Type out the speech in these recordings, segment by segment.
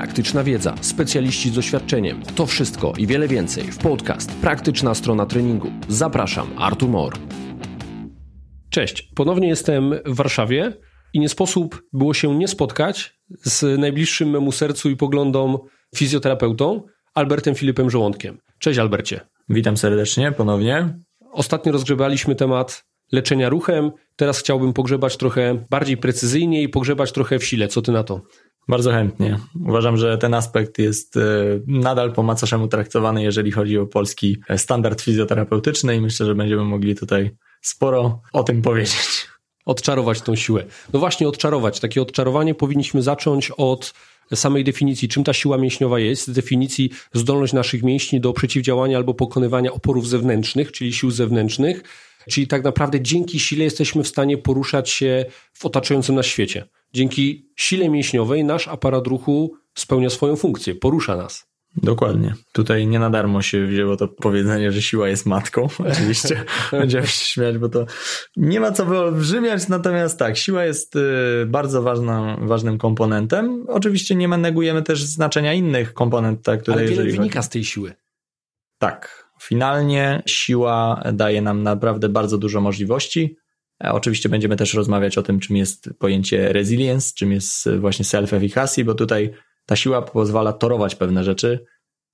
praktyczna wiedza, specjaliści z doświadczeniem. To wszystko i wiele więcej w podcast Praktyczna strona treningu. Zapraszam, Artur Mor. Cześć, ponownie jestem w Warszawie i nie sposób było się nie spotkać z najbliższym memu sercu i poglądom fizjoterapeutą Albertem Filipem Żołądkiem. Cześć Albercie. Witam serdecznie ponownie. Ostatnio rozgrzebaliśmy temat leczenia ruchem. Teraz chciałbym pogrzebać trochę bardziej precyzyjnie i pogrzebać trochę w sile. Co ty na to? Bardzo chętnie. Uważam, że ten aspekt jest e, nadal po macoszemu traktowany, jeżeli chodzi o polski standard fizjoterapeutyczny i myślę, że będziemy mogli tutaj sporo o tym powiedzieć. Odczarować tą siłę. No właśnie, odczarować. Takie odczarowanie powinniśmy zacząć od samej definicji, czym ta siła mięśniowa jest, z definicji zdolność naszych mięśni do przeciwdziałania albo pokonywania oporów zewnętrznych, czyli sił zewnętrznych, czyli tak naprawdę dzięki sile jesteśmy w stanie poruszać się w otaczającym nas świecie. Dzięki sile mięśniowej nasz aparat ruchu spełnia swoją funkcję, porusza nas. Dokładnie. Tutaj nie na darmo się wzięło to powiedzenie, że siła jest matką. Oczywiście będziemy się śmiać, bo to nie ma co wyolbrzymiać, natomiast tak, siła jest y, bardzo ważną, ważnym komponentem. Oczywiście nie negujemy też znaczenia innych komponentów, tak, które Ale wiele wynika chodzi... z tej siły. Tak. Finalnie siła daje nam naprawdę bardzo dużo możliwości. E, oczywiście będziemy też rozmawiać o tym, czym jest pojęcie resilience, czym jest właśnie self-efficacy, bo tutaj ta siła pozwala torować pewne rzeczy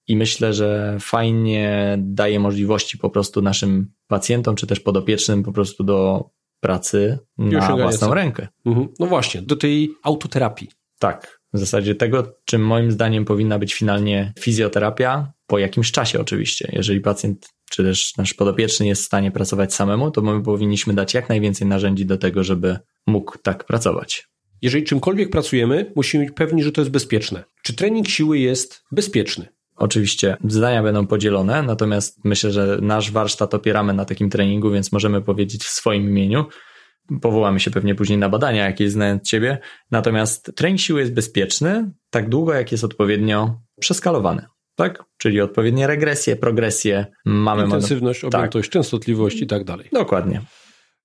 i myślę, że fajnie daje możliwości po prostu naszym pacjentom, czy też podopiecznym po prostu do pracy na własną rękę. Mhm. No właśnie, do tej autoterapii. Tak, w zasadzie tego, czym moim zdaniem powinna być finalnie fizjoterapia, po jakimś czasie oczywiście. Jeżeli pacjent czy też nasz podopieczny jest w stanie pracować samemu, to my powinniśmy dać jak najwięcej narzędzi do tego, żeby mógł tak pracować. Jeżeli czymkolwiek pracujemy, musimy być pewni, że to jest bezpieczne. Czy trening siły jest bezpieczny? Oczywiście zdania będą podzielone, natomiast myślę, że nasz warsztat opieramy na takim treningu, więc możemy powiedzieć w swoim imieniu. Powołamy się pewnie później na badania, jakie znając Ciebie. Natomiast trening siły jest bezpieczny tak długo, jak jest odpowiednio przeskalowany. Tak? Czyli odpowiednie regresje, progresje. Mamy Intensywność, mono... objętość, tak. częstotliwość i tak dalej. Dokładnie.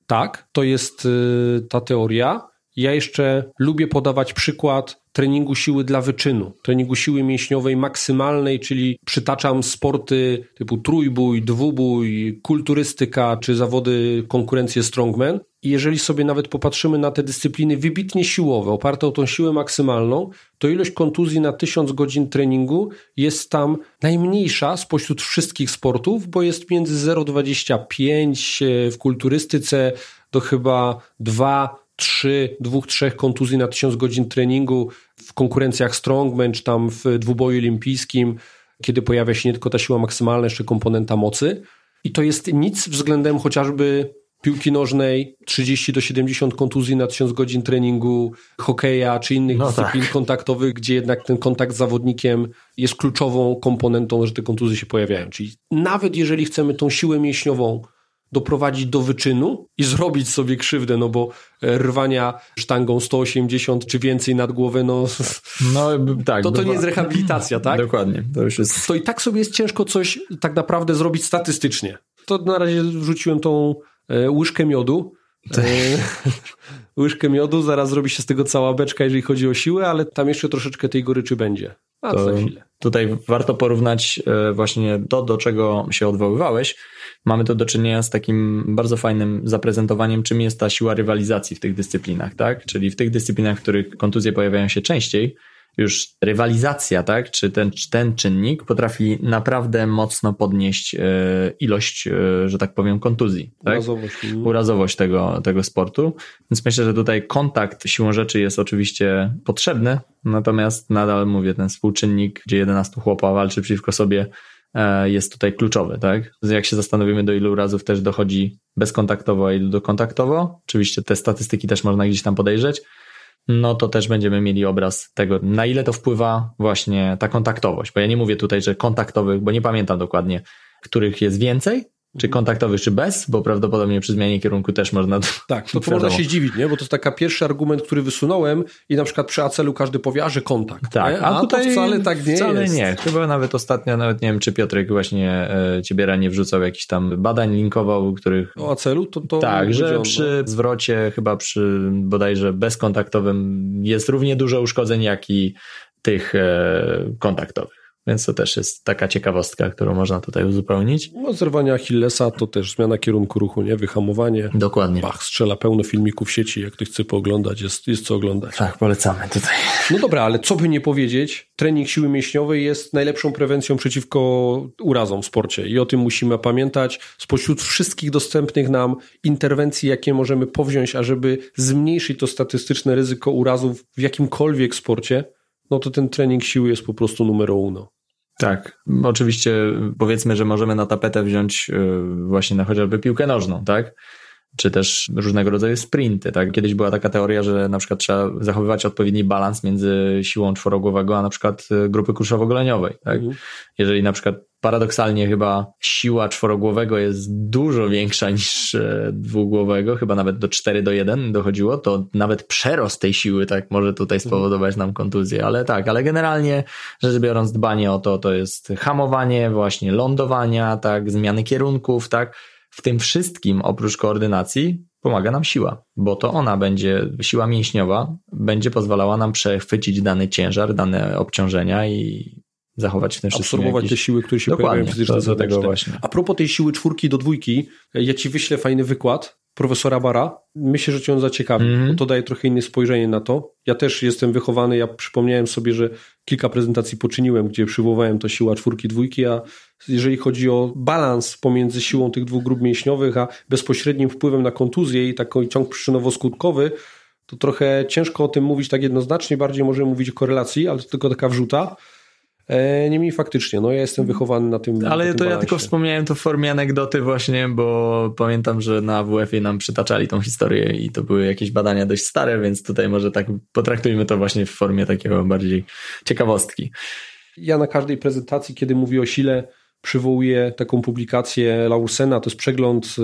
Tak, to jest y, ta teoria. Ja jeszcze lubię podawać przykład treningu siły dla wyczynu, treningu siły mięśniowej maksymalnej, czyli przytaczam sporty typu trójbój, dwubój, kulturystyka czy zawody konkurencje strongman. I jeżeli sobie nawet popatrzymy na te dyscypliny wybitnie siłowe, oparte o tą siłę maksymalną, to ilość kontuzji na 1000 godzin treningu jest tam najmniejsza spośród wszystkich sportów, bo jest między 0,25 w kulturystyce do chyba 2 3, 2-3 kontuzji na 1000 godzin treningu w konkurencjach strongman czy tam w dwuboju olimpijskim, kiedy pojawia się nie tylko ta siła maksymalna, jeszcze komponenta mocy. I to jest nic względem chociażby piłki nożnej, 30 do 70 kontuzji na 1000 godzin treningu, hokeja czy innych no dyscyplin tak. kontaktowych, gdzie jednak ten kontakt z zawodnikiem jest kluczową komponentą, że te kontuzje się pojawiają. Czyli nawet jeżeli chcemy tą siłę mięśniową doprowadzić do wyczynu i zrobić sobie krzywdę, no bo rwania sztangą 180 czy więcej nad głowę, no, no tak, to, to nie jest rehabilitacja, tak? Dokładnie. To, już jest... to i tak sobie jest ciężko coś tak naprawdę zrobić statystycznie. To na razie wrzuciłem tą e, łyżkę miodu. E, łyżkę miodu, zaraz zrobi się z tego cała beczka, jeżeli chodzi o siłę, ale tam jeszcze troszeczkę tej goryczy będzie. A to za chwilę. Tutaj warto porównać e, właśnie to, do czego się odwoływałeś. Mamy to do czynienia z takim bardzo fajnym zaprezentowaniem, czym jest ta siła rywalizacji w tych dyscyplinach, tak? Czyli w tych dyscyplinach, w których kontuzje pojawiają się częściej, już rywalizacja, tak, czy ten, czy ten czynnik potrafi naprawdę mocno podnieść e, ilość, e, że tak powiem, kontuzji. Tak? Urazowość. Urazowość tego, tego sportu. Więc myślę, że tutaj kontakt siłą rzeczy jest oczywiście potrzebny, natomiast nadal mówię, ten współczynnik, gdzie 11 chłopa walczy przeciwko sobie, e, jest tutaj kluczowy, tak? Jak się zastanowimy, do ilu razów też dochodzi bezkontaktowo, a ilu dokontaktowo, oczywiście te statystyki też można gdzieś tam podejrzeć, no to też będziemy mieli obraz tego, na ile to wpływa właśnie ta kontaktowość. Bo ja nie mówię tutaj, że kontaktowych, bo nie pamiętam dokładnie, których jest więcej, czy mhm. kontaktowych, czy bez, bo prawdopodobnie przy zmianie kierunku też można. Tak, to, to można się zdziwić, nie? Bo to jest taki pierwszy argument, który wysunąłem i na przykład przy acelu każdy powie, że kontakt. Tak, a, a tutaj wcale tak nie wcale jest. nie. Chyba nawet ostatnio, nawet nie wiem, czy Piotrek właśnie e, ciebie nie wrzucał jakichś tam badań, linkował, których. O acelu to. to tak, że przy no. zwrocie, chyba przy bodajże bezkontaktowym jest równie dużo uszkodzeń, jak i tych e, kontaktowych. Więc to też jest taka ciekawostka, którą można tutaj uzupełnić. No, zerwanie Achillesa to też zmiana kierunku ruchu, nie? Wyhamowanie. Dokładnie. Bach, strzela pełno filmików w sieci, jak ktoś chce pooglądać, jest, jest co oglądać. Tak, polecamy tutaj. No dobra, ale co by nie powiedzieć, trening siły mięśniowej jest najlepszą prewencją przeciwko urazom w sporcie i o tym musimy pamiętać. Spośród wszystkich dostępnych nam interwencji, jakie możemy powziąć, ażeby zmniejszyć to statystyczne ryzyko urazów w jakimkolwiek sporcie, no to ten trening siły jest po prostu numero uno. Tak, oczywiście powiedzmy, że możemy na tapetę wziąć y, właśnie na chociażby piłkę nożną, tak? Czy też różnego rodzaju sprinty, tak? Kiedyś była taka teoria, że na przykład trzeba zachowywać odpowiedni balans między siłą czworogłowego, a na przykład y, grupy kuszowo-goleniowej, tak? Mhm. Jeżeli na przykład paradoksalnie chyba siła czworogłowego jest dużo większa niż e, dwugłowego, chyba nawet do 4 do 1 dochodziło, to nawet przerost tej siły tak może tutaj mhm. spowodować nam kontuzję, ale tak, ale generalnie rzecz biorąc dbanie o to, to jest hamowanie, właśnie lądowania, tak, zmiany kierunków, tak, w tym wszystkim oprócz koordynacji pomaga nam siła, bo to ona będzie, siła mięśniowa będzie pozwalała nam przechwycić dany ciężar, dane obciążenia i zachować tym wszystkim. Absorbować te siły, które się Dokładnie, pojawiają fizyczne. Do, tego właśnie. A propos tej siły czwórki do dwójki, ja ci wyślę fajny wykład profesora Bara. Myślę, że cię on zaciekawi, mm bo to daje trochę inne spojrzenie na to. Ja też jestem wychowany, ja przypomniałem sobie, że kilka prezentacji poczyniłem, gdzie przywołałem to siła czwórki, dwójki, a jeżeli chodzi o balans pomiędzy siłą tych dwóch grup mięśniowych, a bezpośrednim wpływem na kontuzję i taki ciąg przyczynowo-skutkowy, to trochę ciężko o tym mówić tak jednoznacznie, bardziej możemy mówić o korelacji, ale to tylko taka wrzuta. E, niemniej faktycznie, no ja jestem wychowany na tym. Ale na tym to balansie. ja tylko wspomniałem to w formie anegdoty właśnie, bo pamiętam, że na WF-ie nam przytaczali tą historię i to były jakieś badania dość stare, więc tutaj może tak potraktujmy to właśnie w formie takiego bardziej ciekawostki. Ja na każdej prezentacji, kiedy mówię o sile, przywołuję taką publikację Laursena, to jest przegląd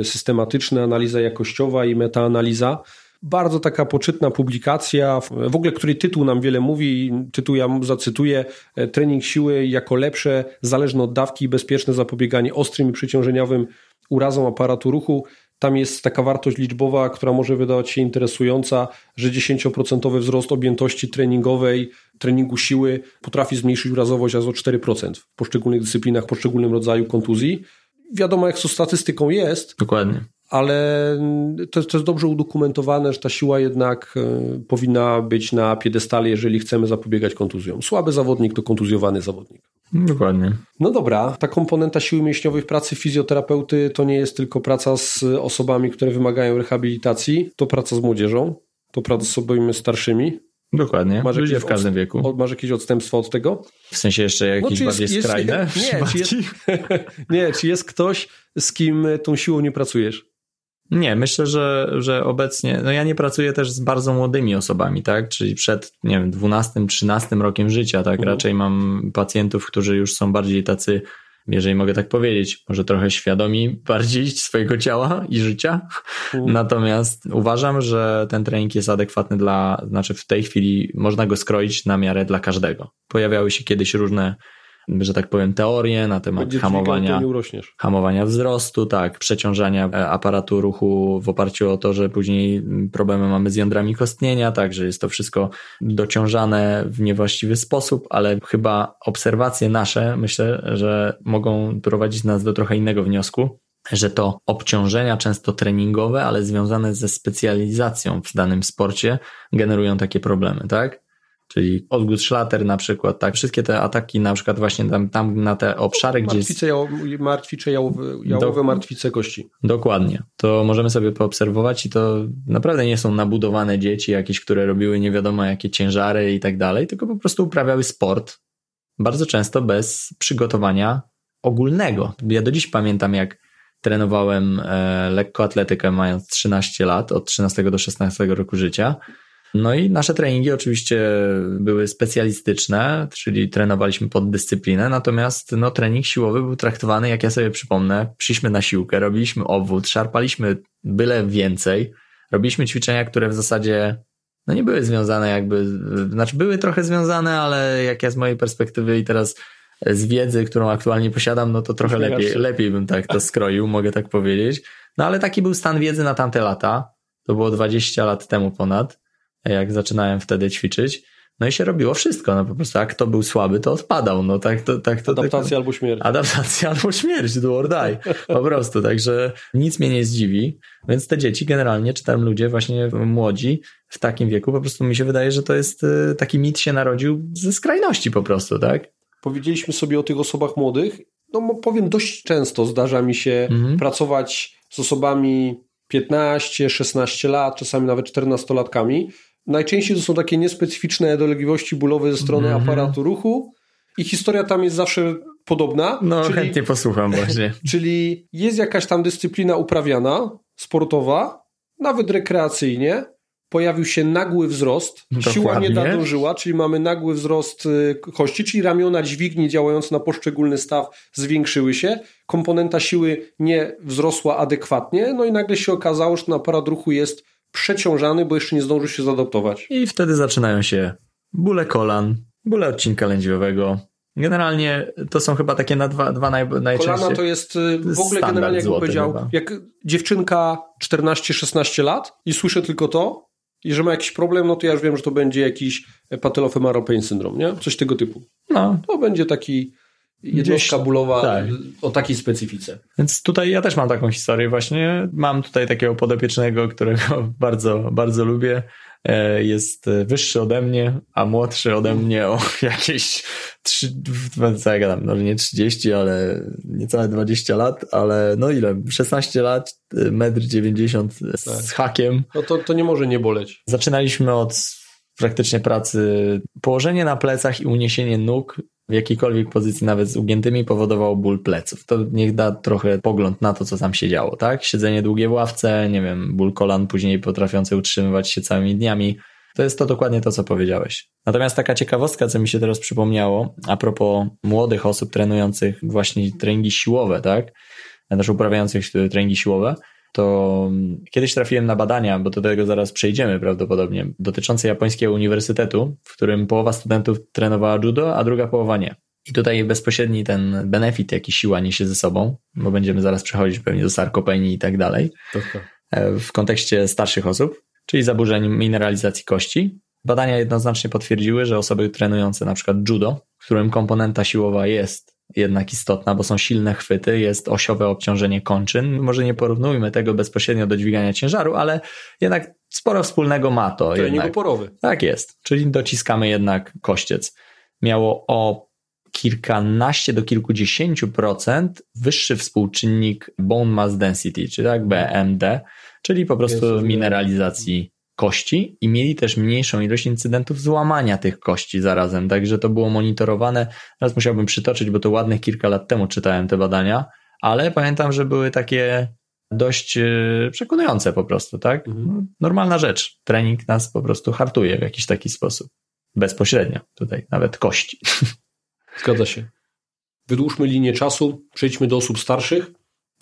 y, systematyczny, analiza jakościowa i metaanaliza bardzo taka poczytna publikacja, w ogóle której tytuł nam wiele mówi, tytuł ja zacytuję, e, trening siły jako lepsze, zależne od dawki i bezpieczne zapobieganie ostrym i przeciążeniowym urazom aparatu ruchu. Tam jest taka wartość liczbowa, która może wydawać się interesująca, że 10% wzrost objętości treningowej, treningu siły potrafi zmniejszyć urazowość aż o 4% w poszczególnych dyscyplinach, poszczególnym rodzaju kontuzji. Wiadomo, jak z statystyką jest. Dokładnie ale to, to jest dobrze udokumentowane, że ta siła jednak e, powinna być na piedestale, jeżeli chcemy zapobiegać kontuzjom. Słaby zawodnik to kontuzjowany zawodnik. Dokładnie. No dobra, ta komponenta siły mięśniowej w pracy fizjoterapeuty to nie jest tylko praca z osobami, które wymagają rehabilitacji, to praca z młodzieżą, to praca z osobami starszymi. Dokładnie, masz ludzie w każdym wieku. Masz jakieś odstępstwa od tego? W sensie jeszcze jakieś no, bardziej jest, skrajne? Jest, nie, czy jest, nie, czy jest ktoś, z kim tą siłą nie pracujesz? Nie, myślę, że, że obecnie, no ja nie pracuję też z bardzo młodymi osobami, tak, czyli przed, nie wiem, 12, 13 rokiem życia, tak, mhm. raczej mam pacjentów, którzy już są bardziej tacy, jeżeli mogę tak powiedzieć, może trochę świadomi bardziej swojego ciała i życia. Mhm. Natomiast uważam, że ten trening jest adekwatny dla, znaczy w tej chwili można go skroić na miarę dla każdego. Pojawiały się kiedyś różne że tak powiem, teorie na temat Będzie hamowania, hamowania wzrostu, tak, przeciążania e, aparatu ruchu w oparciu o to, że później problemy mamy z jądrami kostnienia, tak, że jest to wszystko dociążane w niewłaściwy sposób, ale chyba obserwacje nasze, myślę, że mogą prowadzić nas do trochę innego wniosku, że to obciążenia często treningowe, ale związane ze specjalizacją w danym sporcie generują takie problemy, tak? Czyli odgłos szlater na przykład, tak, wszystkie te ataki na przykład właśnie tam, tam na te obszary, gdzie martwice, jest... martwice jałowe, jałowe Do... martwice kości. Dokładnie. To możemy sobie poobserwować i to naprawdę nie są nabudowane dzieci jakieś, które robiły nie wiadomo jakie ciężary i tak dalej, tylko po prostu uprawiały sport bardzo często bez przygotowania ogólnego. Ja do dziś pamiętam jak trenowałem e, lekkoatletykę mając 13 lat, od 13 do 16 roku życia no i nasze treningi oczywiście były specjalistyczne, czyli trenowaliśmy pod dyscyplinę, natomiast no, trening siłowy był traktowany, jak ja sobie przypomnę, przyszliśmy na siłkę, robiliśmy obwód, szarpaliśmy byle więcej, robiliśmy ćwiczenia, które w zasadzie no nie były związane jakby, znaczy były trochę związane, ale jak ja z mojej perspektywy i teraz z wiedzy, którą aktualnie posiadam, no to trochę lepiej, lepiej bym tak to skroił, mogę tak powiedzieć. No ale taki był stan wiedzy na tamte lata. To było 20 lat temu ponad jak zaczynałem wtedy ćwiczyć. No i się robiło wszystko, no po prostu jak kto był słaby, to odpadał, no tak to... Tak, to Adaptacja tak, albo śmierć. Adaptacja albo śmierć, do or die, po prostu, także nic mnie nie zdziwi, więc te dzieci generalnie, czy tam ludzie właśnie młodzi w takim wieku, po prostu mi się wydaje, że to jest y, taki mit się narodził ze skrajności po prostu, tak? Powiedzieliśmy sobie o tych osobach młodych, no powiem dość często zdarza mi się mhm. pracować z osobami 15, 16 lat, czasami nawet 14-latkami, Najczęściej to są takie niespecyficzne dolegliwości bólowe ze strony mm -hmm. aparatu ruchu i historia tam jest zawsze podobna. No, czyli, chętnie posłucham właśnie. Czyli jest jakaś tam dyscyplina uprawiana, sportowa, nawet rekreacyjnie, pojawił się nagły wzrost, Dokładnie. siła nie nadążyła, czyli mamy nagły wzrost y, kości, czyli ramiona dźwigni działające na poszczególny staw zwiększyły się, komponenta siły nie wzrosła adekwatnie, no i nagle się okazało, że ten aparat ruchu jest przeciążany, bo jeszcze nie zdążył się zaadaptować. I wtedy zaczynają się bóle kolan, bóle odcinka lędźwiowego. Generalnie to są chyba takie na dwa, dwa naj, najczęściej. Kolana to jest y, w ogóle generalnie, jak powiedział, chyba. jak dziewczynka 14-16 lat i słyszę tylko to, i że ma jakiś problem, no to ja już wiem, że to będzie jakiś patellofemoral syndrom, nie? Coś tego typu. No. To będzie taki jednostka Gdzieś, bólowa tak. o takiej specyfice. Więc tutaj ja też mam taką historię właśnie. Mam tutaj takiego podopiecznego, którego bardzo, bardzo lubię. E, jest wyższy ode mnie, a młodszy ode mnie o jakieś 3, co ja gadam, no nie 30, ale niecałe 20 lat, ale no ile? 16 lat, 1,90 m z tak. hakiem. No to, to nie może nie boleć. Zaczynaliśmy od praktycznie pracy położenie na plecach i uniesienie nóg w jakiejkolwiek pozycji, nawet z ugiętymi, powodowało ból pleców. To niech da trochę pogląd na to, co tam się działo, tak? Siedzenie długie w ławce, nie wiem, ból kolan później potrafiący utrzymywać się całymi dniami. To jest to dokładnie to, co powiedziałeś. Natomiast taka ciekawostka, co mi się teraz przypomniało, a propos młodych osób trenujących właśnie treningi siłowe, tak? Też uprawiających treningi siłowe, to kiedyś trafiłem na badania, bo do tego zaraz przejdziemy prawdopodobnie, dotyczące japońskiego uniwersytetu, w którym połowa studentów trenowała judo, a druga połowa nie. I tutaj bezpośredni ten benefit, jaki siła niesie ze sobą, bo będziemy zaraz przechodzić pewnie do sarkopenii i tak dalej, e, w kontekście starszych osób, czyli zaburzeń mineralizacji kości. Badania jednoznacznie potwierdziły, że osoby trenujące na przykład judo, w którym komponenta siłowa jest jednak istotna, bo są silne chwyty, jest osiowe obciążenie kończyn. Może nie porównujmy tego bezpośrednio do dźwigania ciężaru, ale jednak sporo wspólnego ma to. Trening oporowy. Tak jest, czyli dociskamy jednak kościec. Miało o kilkanaście do kilkudziesięciu procent wyższy współczynnik bone mass density, czyli tak BMD, czyli po prostu mineralizacji kości i mieli też mniejszą ilość incydentów złamania tych kości zarazem, także to było monitorowane. Teraz musiałbym przytoczyć, bo to ładnych kilka lat temu czytałem te badania, ale pamiętam, że były takie dość e, przekonujące po prostu, tak? Mhm. No, normalna rzecz. Trening nas po prostu hartuje w jakiś taki sposób. Bezpośrednio tutaj, nawet kości. Zgadza się. Wydłużmy linię czasu, przejdźmy do osób starszych.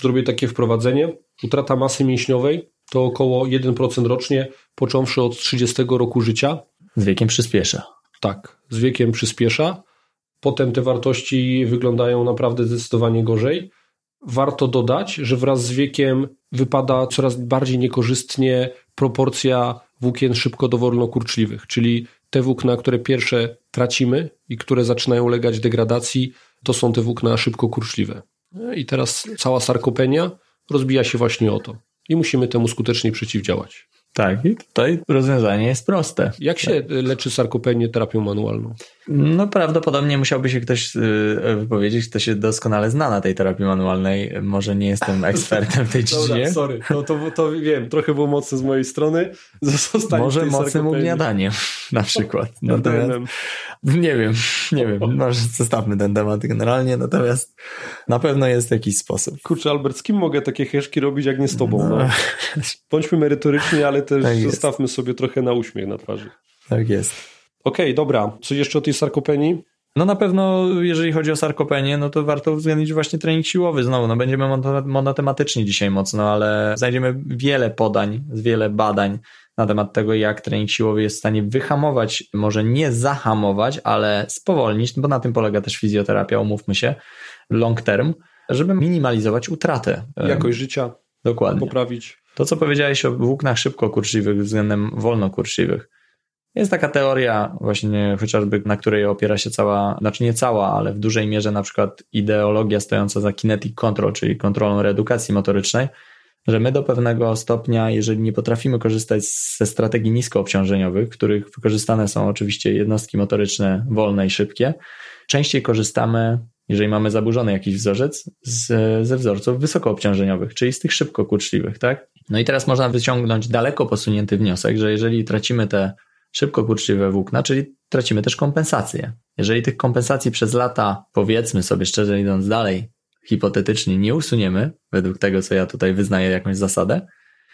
Zrobię takie wprowadzenie. Utrata masy mięśniowej to około 1% rocznie, począwszy od 30 roku życia. Z wiekiem przyspiesza. Tak, z wiekiem przyspiesza. Potem te wartości wyglądają naprawdę zdecydowanie gorzej. Warto dodać, że wraz z wiekiem wypada coraz bardziej niekorzystnie proporcja włókien szybko-dowolno-kurczliwych, czyli te włókna, które pierwsze tracimy i które zaczynają ulegać degradacji, to są te włókna szybko-kurczliwe. I teraz cała sarkopenia rozbija się właśnie o to i musimy temu skutecznie przeciwdziałać. Tak, i tutaj rozwiązanie jest proste. Jak się leczy sarkopenię terapią manualną? No prawdopodobnie musiałby się ktoś y, wypowiedzieć, kto się doskonale zna na tej terapii manualnej. Może nie jestem ekspertem w tej dziedzinie. Dobra, sorry, no to, to wiem, trochę było mocne z mojej strony. Może mocnym ugniadaniem na przykład. Natomiast, nie wiem, nie wiem, może zostawmy ten temat generalnie, natomiast na pewno jest jakiś sposób. Kurczę, Albert, z kim mogę takie heszki robić, jak nie z tobą? No. No. Bądźmy merytoryczni, ale też tak zostawmy sobie trochę na uśmiech na twarzy. Tak jest. Okej, okay, dobra. Co jeszcze o tej sarkopenii? No na pewno, jeżeli chodzi o sarkopenię, no to warto uwzględnić właśnie trening siłowy znowu. No będziemy monotematyczni dzisiaj mocno, ale znajdziemy wiele podań, wiele badań na temat tego, jak trening siłowy jest w stanie wyhamować, może nie zahamować, ale spowolnić, bo na tym polega też fizjoterapia, umówmy się, long term, żeby minimalizować utratę. Jakość życia. Dokładnie. Poprawić. To, co powiedziałeś o włóknach szybko kurczliwych względem wolno kurczliwych Jest taka teoria właśnie chociażby, na której opiera się cała, znaczy nie cała, ale w dużej mierze na przykład ideologia stojąca za kinetic control, czyli kontrolą reedukacji motorycznej, że my do pewnego stopnia, jeżeli nie potrafimy korzystać ze strategii niskoobciążeniowych, których wykorzystane są oczywiście jednostki motoryczne wolne i szybkie, częściej korzystamy, jeżeli mamy zaburzony jakiś wzorzec, z, ze wzorców wysokoobciążeniowych, czyli z tych szybko kurczliwych, tak? No i teraz można wyciągnąć daleko posunięty wniosek, że jeżeli tracimy te szybko kurczliwe włókna, czyli tracimy też kompensacje. Jeżeli tych kompensacji przez lata, powiedzmy sobie szczerze idąc dalej, hipotetycznie nie usuniemy, według tego, co ja tutaj wyznaję jakąś zasadę,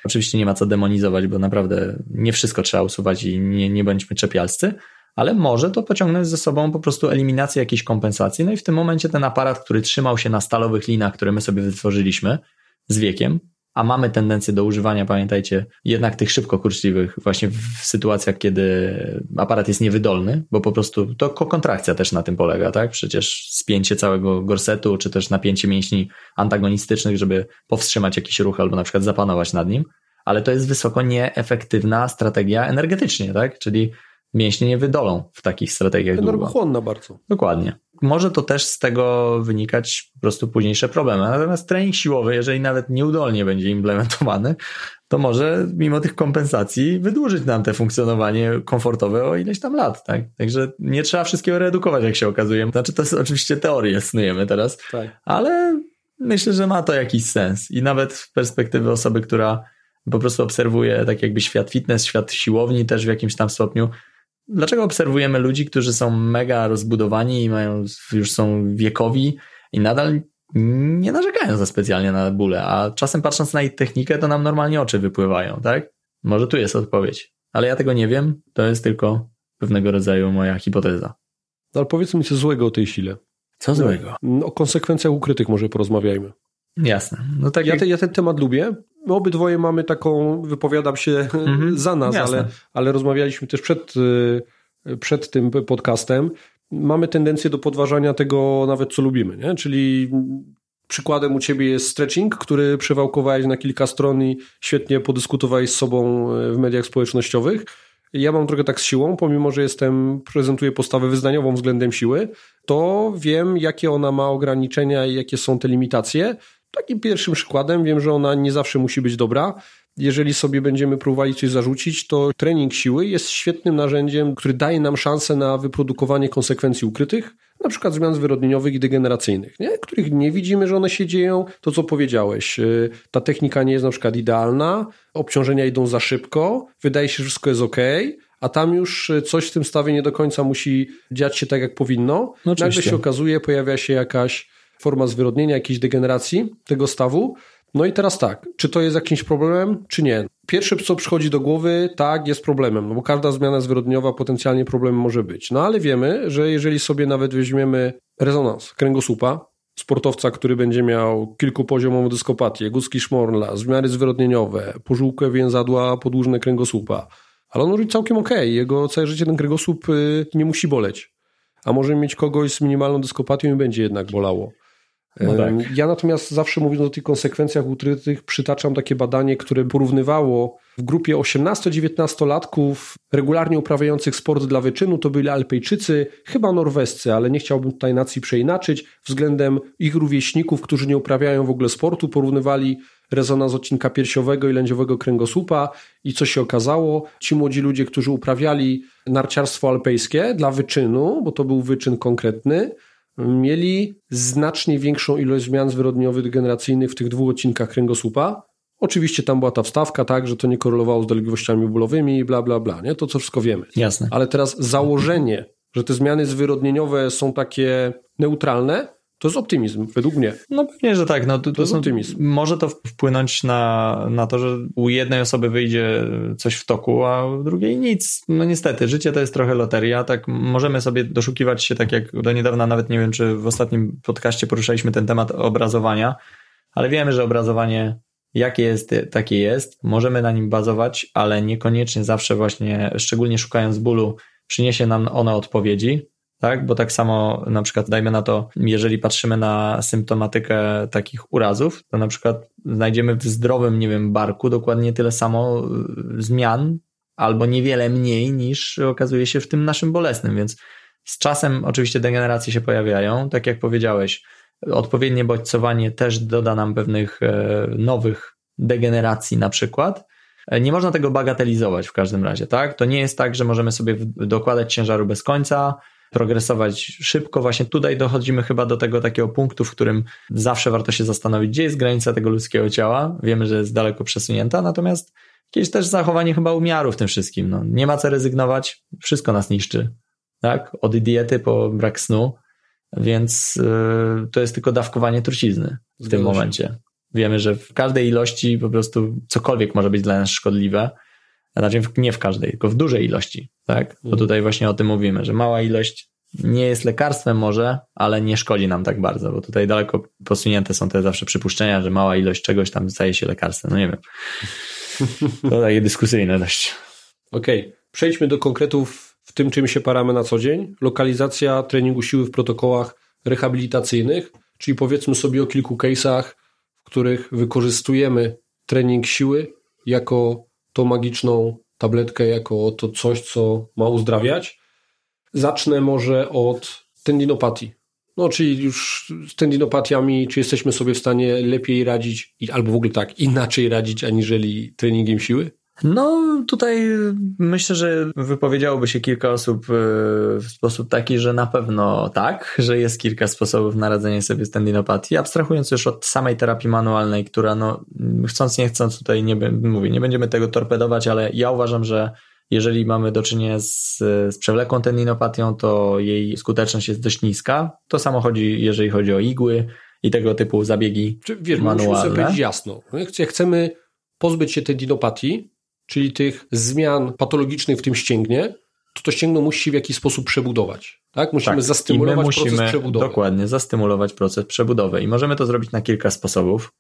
oczywiście nie ma co demonizować, bo naprawdę nie wszystko trzeba usuwać i nie, nie bądźmy czepialscy, ale może to pociągnąć ze sobą po prostu eliminację jakiejś kompensacji. No i w tym momencie ten aparat, który trzymał się na stalowych linach, które my sobie wytworzyliśmy z wiekiem, a mamy tendencję do używania, pamiętajcie, jednak tych szybko kurczliwych właśnie w sytuacjach, kiedy aparat jest niewydolny, bo po prostu to kontrakcja też na tym polega, tak? Przecież spięcie całego gorsetu, czy też napięcie mięśni antagonistycznych, żeby powstrzymać jakiś ruch albo na przykład zapanować nad nim, ale to jest wysoko nieefektywna strategia energetycznie, tak? Czyli mięśnie nie wydolą w takich strategiach Energochłonna bardzo. Dokładnie. Może to też z tego wynikać po prostu późniejsze problemy. Natomiast trening siłowy, jeżeli nawet nieudolnie będzie implementowany, to może mimo tych kompensacji wydłużyć nam te funkcjonowanie komfortowe o ileś tam lat, tak? Także nie trzeba wszystkiego reedukować, jak się okazuje. Znaczy, to jest oczywiście teorie snujemy teraz, tak. ale myślę, że ma to jakiś sens. I nawet z perspektywy osoby, która po prostu obserwuje tak jakby świat fitness, świat siłowni też w jakimś tam stopniu, Dlaczego obserwujemy ludzi, którzy są mega rozbudowani i mają, już są wiekowi i nadal nie narzekają za specjalnie na bóle, a czasem patrząc na ich technikę, to nam normalnie oczy wypływają, tak? Może tu jest odpowiedź. Ale ja tego nie wiem, to jest tylko pewnego rodzaju moja hipoteza. Ale powiedzmy coś złego o tej sile. Co złego? O konsekwencjach ukrytych może porozmawiajmy. Jasne. No tak ja, jak... te, ja ten temat lubię. My obydwoje mamy taką, wypowiadam się mhm. za nas, ale, ale rozmawialiśmy też przed, y, przed tym podcastem. Mamy tendencję do podważania tego nawet, co lubimy, nie? Czyli przykładem u ciebie jest stretching, który przewałkowałeś na kilka stron i świetnie podyskutowałeś z sobą y, w mediach społecznościowych. Ja mam trochę tak z siłą, pomimo że jestem, prezentuję postawę wyznaniową względem siły, to wiem, jakie ona ma ograniczenia i jakie są te limitacje Takim pierwszym przykładem wiem, że ona nie zawsze musi być dobra. Jeżeli sobie będziemy próbowali coś zarzucić, to trening siły jest świetnym narzędziem, który daje nam szansę na wyprodukowanie konsekwencji ukrytych, na przykład zmian zwyrodnieniowych i degeneracyjnych, nie? których nie widzimy, że one się dzieją. To, co powiedziałeś, y, ta technika nie jest na przykład idealna, obciążenia idą za szybko, wydaje się, że wszystko jest ok, a tam już y, coś w tym stawie nie do końca musi dziać się tak, jak powinno. No Nagle się okazuje, pojawia się jakaś forma zwyrodnienia, jakiejś degeneracji tego stawu. No i teraz tak, czy to jest jakimś problemem, czy nie? Pierwsze, co przychodzi do głowy, tak, jest problemem, no bo każda zmiana zwyrodnieniowa potencjalnie problemem może być. No ale wiemy, że jeżeli sobie nawet weźmiemy rezonans kręgosłupa, sportowca, który będzie miał kilkupoziomową dyskopatię, guzki szmorla, zmiany zwyrodnieniowe, pożółkę więzadła podłużne kręgosłupa, ale on robi całkiem okej, okay. jego całe życie ten kręgosłup y, nie musi boleć. A może mieć kogoś z minimalną dyskopatią i będzie jednak bolało. No tak. Ja natomiast zawsze mówiąc o tych konsekwencjach utrytych, przytaczam takie badanie, które porównywało w grupie 18-19-latków regularnie uprawiających sport dla wyczynu, to byli Alpejczycy, chyba norwescy, ale nie chciałbym tutaj nacji przeinaczyć, względem ich rówieśników, którzy nie uprawiają w ogóle sportu, porównywali rezonans odcinka piersiowego i lędziowego kręgosłupa. I co się okazało, ci młodzi ludzie, którzy uprawiali narciarstwo alpejskie dla wyczynu, bo to był wyczyn konkretny, mieli znacznie większą ilość zmian zwyrodniowych degeneracyjnych w tych dwóch odcinkach kręgosłupa. Oczywiście tam była ta wstawka, tak, że to nie korelowało z dolegliwościami bólowymi i bla, bla, bla, nie? To co wszystko wiemy. Jasne. Ale teraz założenie, że te zmiany zwyrodnieniowe są takie neutralne, to jest optymizm, według mnie. No pewnie, że tak. No, to, to jest są, optymizm. Może to wpłynąć na, na to, że u jednej osoby wyjdzie coś w toku, a u drugiej nic. No niestety, życie to jest trochę loteria. Tak możemy sobie doszukiwać się, tak jak do niedawna, nawet nie wiem, czy w ostatnim podcaście poruszaliśmy ten temat obrazowania, ale wiemy, że obrazowanie jakie jest, takie jest. Możemy na nim bazować, ale niekoniecznie zawsze właśnie, szczególnie szukając bólu, przyniesie nam ono odpowiedzi tak? Bo tak samo na przykład dajmy na to, jeżeli patrzymy na symptomatykę takich urazów, to na przykład znajdziemy w zdrowym, nie wiem, barku dokładnie tyle samo y, zmian, albo niewiele mniej niż okazuje się w tym naszym bolesnym, więc z czasem oczywiście degeneracje się pojawiają, tak jak powiedziałeś, odpowiednie bodźcowanie też doda nam pewnych e, nowych degeneracji na przykład. E, nie można tego bagatelizować w każdym razie, tak? To nie jest tak, że możemy sobie dokładać ciężaru bez końca, progresować szybko. Właśnie tutaj dochodzimy chyba do tego takiego punktu, w którym zawsze warto się zastanowić, gdzie jest granica tego ludzkiego ciała. Wiemy, że jest daleko przesunięta, natomiast jakieś też zachowanie chyba umiaru w tym wszystkim. No, nie ma co rezygnować, wszystko nas niszczy, tak? Od diety po brak snu, więc yy, to jest tylko dawkowanie trucizny w Zgadza tym momencie. Wiemy, że w każdej ilości po prostu cokolwiek może być dla nas szkodliwe, znaczy nie w każdej, tylko w dużej ilości, tak? Bo mhm. tutaj właśnie o tym mówimy, że mała ilość nie jest lekarstwem może, ale nie szkodzi nam tak bardzo, bo tutaj daleko posunięte są te zawsze przypuszczenia, że mała ilość czegoś tam staje się lekarstwem. No nie wiem. To takie dyskusyjne dość. Okej, okay. przejdźmy do konkretów w tym, czym się paramy na co dzień. Lokalizacja treningu siły w protokołach rehabilitacyjnych, czyli powiedzmy sobie o kilku case'ach, w których wykorzystujemy trening siły jako tą magiczną tabletkę, jako to coś, co ma uzdrawiać. Zacznę może od tendinopatii. No, czyli już z tendinopatiami, czy jesteśmy sobie w stanie lepiej radzić, albo w ogóle tak, inaczej radzić, aniżeli treningiem siły? No, tutaj myślę, że wypowiedziałoby się kilka osób e, w sposób taki, że na pewno tak, że jest kilka sposobów na radzenie sobie z tendinopatii, abstrahując już od samej terapii manualnej, która no, chcąc nie chcąc tutaj nie, mówię, nie będziemy tego torpedować, ale ja uważam, że jeżeli mamy do czynienia z, z przewlekłą tendinopatią, to jej skuteczność jest dość niska. To samo chodzi, jeżeli chodzi o igły i tego typu zabiegi Czy, wiesz, manualne. Musimy sobie powiedzieć jasno. Jak chcemy pozbyć się tendinopatii, czyli tych zmian patologicznych w tym ścięgnie, to to ścięgno musi w jakiś sposób przebudować. Tak? Musimy tak. zastymulować musimy, proces przebudowy. Dokładnie, zastymulować proces przebudowy. I możemy to zrobić na kilka sposobów.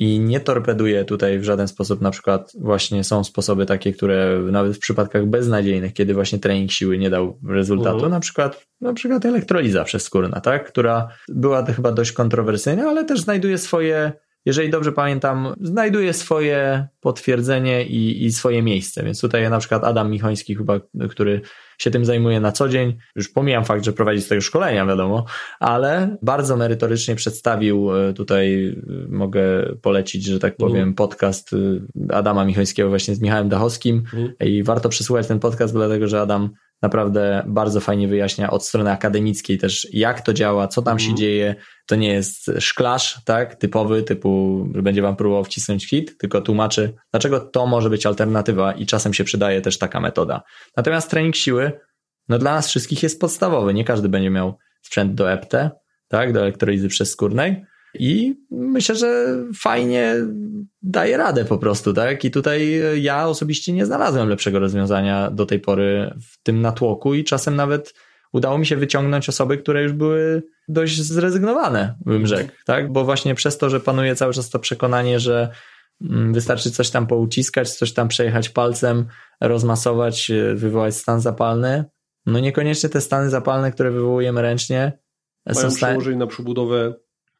I nie torpeduję tutaj w żaden sposób, na przykład właśnie są sposoby takie, które nawet w przypadkach beznadziejnych, kiedy właśnie trening siły nie dał rezultatu, uh-huh. na przykład na przykład elektroliza przezskórna, tak? która była chyba dość kontrowersyjna, ale też znajduje swoje jeżeli dobrze pamiętam, znajduje swoje potwierdzenie i, i swoje miejsce. Więc tutaj na przykład Adam Michoński, chyba, który się tym zajmuje na co dzień, już pomijam fakt, że prowadzi z tego szkolenia, wiadomo, ale bardzo merytorycznie przedstawił, e, tutaj e, mogę polecić, że tak powiem, mm. podcast e, Adama Michońskiego właśnie z Michałem Dachowskim mm. i warto przysłuchać ten podcast, dlatego że Adam naprawdę bardzo fajnie wyjaśnia od strony akademickiej też, jak to działa, co tam się mhm. dzieje. To nie jest szklarz, tak, typowy, typu, że będzie wam próbował wcisnąć hit, tylko tłumaczy, dlaczego to może być alternatywa i czasem się przydaje też taka metoda. Natomiast trening siły, no dla nas wszystkich jest podstawowy. Nie każdy będzie miał sprzęt do EPT, tak, do elektrolizy przezskórnej. I myślę, że fajnie daje radę po prostu, tak? I tutaj ja osobiście nie znalazłem lepszego rozwiązania do tej pory w tym natłoku i czasem nawet udało mi się wyciągnąć osoby, które już były dość zrezygnowane, bym rzekł, tak? Bo właśnie przez to, że panuje cały czas to przekonanie, że mm, wystarczy coś tam pouciskać, coś tam przejechać palcem, rozmasować, wywołać stan zapalny. No niekoniecznie te stany zapalne, które wywołujemy ręcznie, Mają są przełożenie na przebudowę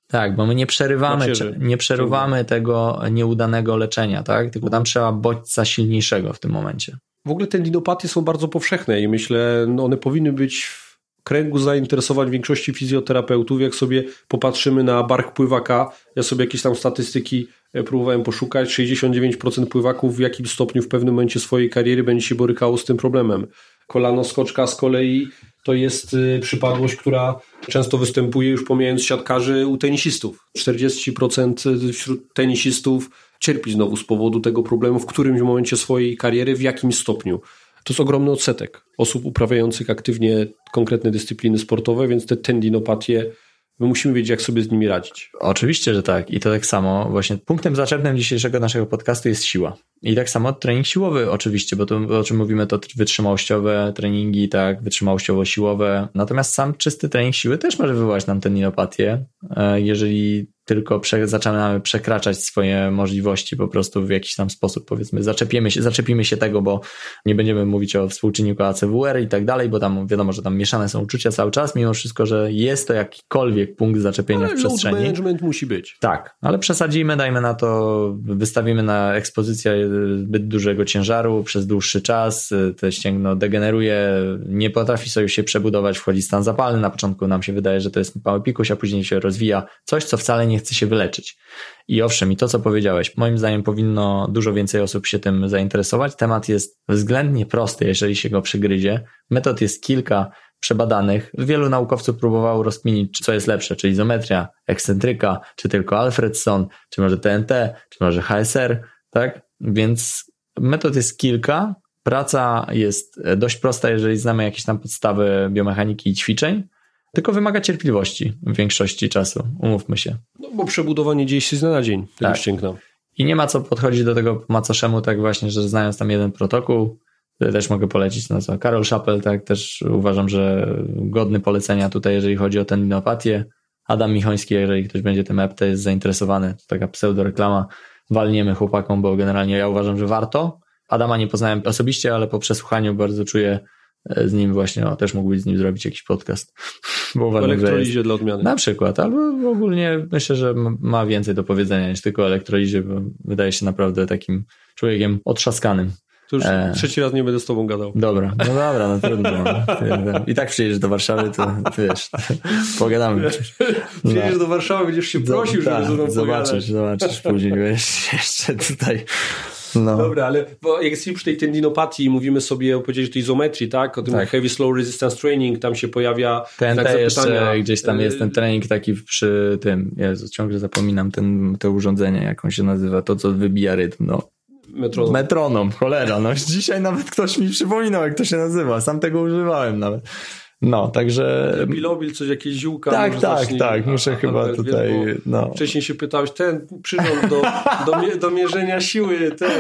tak, bo my nie przerywamy, nie przerywamy tego nieudanego leczenia, tak? Tylko tam trzeba bodźca silniejszego w tym momencie. W ogóle te linopatie są bardzo powszechne i myślę, no one powinny być kręgu zainteresowań większości fizjoterapeutów. Jak sobie popatrzymy na bark pływaka, ja sobie jakieś tam statystyki e, próbowałem poszukać. 69% pływaków w jakim stopniu w pewnym momencie swojej kariery będzie się borykało z tym problemem. Kolano skoczka z kolei to jest y, przypadłość, która często występuje już pomijając siatkarzy u tenisistów. 40% wśród tenisistów cierpi znowu z powodu tego problemu w którymś momencie swojej kariery, w jakim stopniu. To jest ogromny odsetek osób uprawiających aktywnie konkretne dyscypliny sportowe, więc te tendinopatie My musimy wiedzieć, jak sobie z nimi radzić. Oczywiście, że tak. I to tak samo. Właśnie punktem zaczepnym dzisiejszego naszego podcastu jest siła. I tak samo trening siłowy, oczywiście, bo to o czym mówimy, to wytrzymałościowe treningi, tak, wytrzymałościowo-siłowe. Natomiast sam czysty trening siły też może wywołać nam tendinopatię, e, jeżeli tylko prze, zaczynamy przekraczać swoje możliwości po prostu w jakiś tam sposób, powiedzmy, zaczepimy się, zaczepimy się tego, bo nie będziemy mówić o współczynniku ACWR i tak dalej, bo tam wiadomo, że tam mieszane są uczucia cały czas, mimo wszystko, że jest to jakikolwiek punkt zaczepienia ale w przestrzeni. management musi być. Tak, ale przesadzimy, dajmy na to, wystawimy na ekspozycję zbyt dużego ciężaru przez dłuższy czas, to ścięgno degeneruje, nie potrafi sobie się przebudować, wchodzi stan zapalny, na początku nam się wydaje, że to jest mały pikuś, a później się rozwija coś, co wcale nie chce się wyleczyć. I owszem, i to co powiedziałeś, moim zdaniem powinno dużo więcej osób się tym zainteresować. Temat jest względnie prosty, jeżeli się go przygryzie. Metod jest kilka, przebadanych. Wielu naukowców próbowało rozkminić, co jest lepsze, czy izometria, ekscentryka, czy tylko Alfredson, czy może TNT, czy może HSR, tak? Więc metod jest kilka. Praca jest dość prosta, jeżeli znamy jakieś tam podstawy biomechaniki i ćwiczeń, tylko wymaga cierpliwości w większości czasu, umówmy się. No bo przebudowanie dzieje się z dnia na dzień, tak. ścięgna. I nie ma co podchodzić do tego po macoszemu tak właśnie, że znając tam jeden protokół, też mogę polecić. No co, Karol Schappel, tak, też uważam, że godny polecenia tutaj, jeżeli chodzi o tendinopatię. Adam Michoński, jeżeli ktoś będzie tym EPT jest zainteresowany, to taka pseudoreklama, walniemy chłopakom, bo generalnie ja uważam, że warto. Adama nie poznałem osobiście, ale po przesłuchaniu bardzo czuję e, z nim właśnie, o, też mógłbyś z nim zrobić jakiś podcast. Bo uważam, elektrolizie dla odmiany. Na przykład, albo ogólnie myślę, że ma więcej do powiedzenia niż tylko o elektrolizie, bo wydaje się naprawdę takim człowiekiem otrzaskanym. To już e... trzeci raz nie będę z tobą gadał. Dobra, no dobra, no trudno. I tak przyjedziesz do Warszawy, to, wiesz, pogadamy. Przyjedziesz no. do Warszawy, będziesz się prosił, żeby tak, ze mną Zobaczysz, zobaczysz później, wiesz, jeszcze tutaj... No. Dobra, ale bo jak jesteśmy przy tej tendinopatii mówimy sobie o powiedzieć tej izometrii, tak? O tym tak. heavy slow resistance training, tam się pojawia ten tak jeszcze gdzieś tam jest ten trening taki przy tym, Jezu, ciągle zapominam ten, to urządzenie, jak on się nazywa, to co wybija rytm, no. Metronom. Metronom, cholera. No dzisiaj nawet ktoś mi przypominał, jak to się nazywa. Sam tego używałem nawet. No, także... Bilobil, coś, jakieś ziółka. Tak, tak, tak, muszę a, chyba tutaj, wiesz, no. Wcześniej się pytałeś, ten przyrząd do, do, do mierzenia siły, ten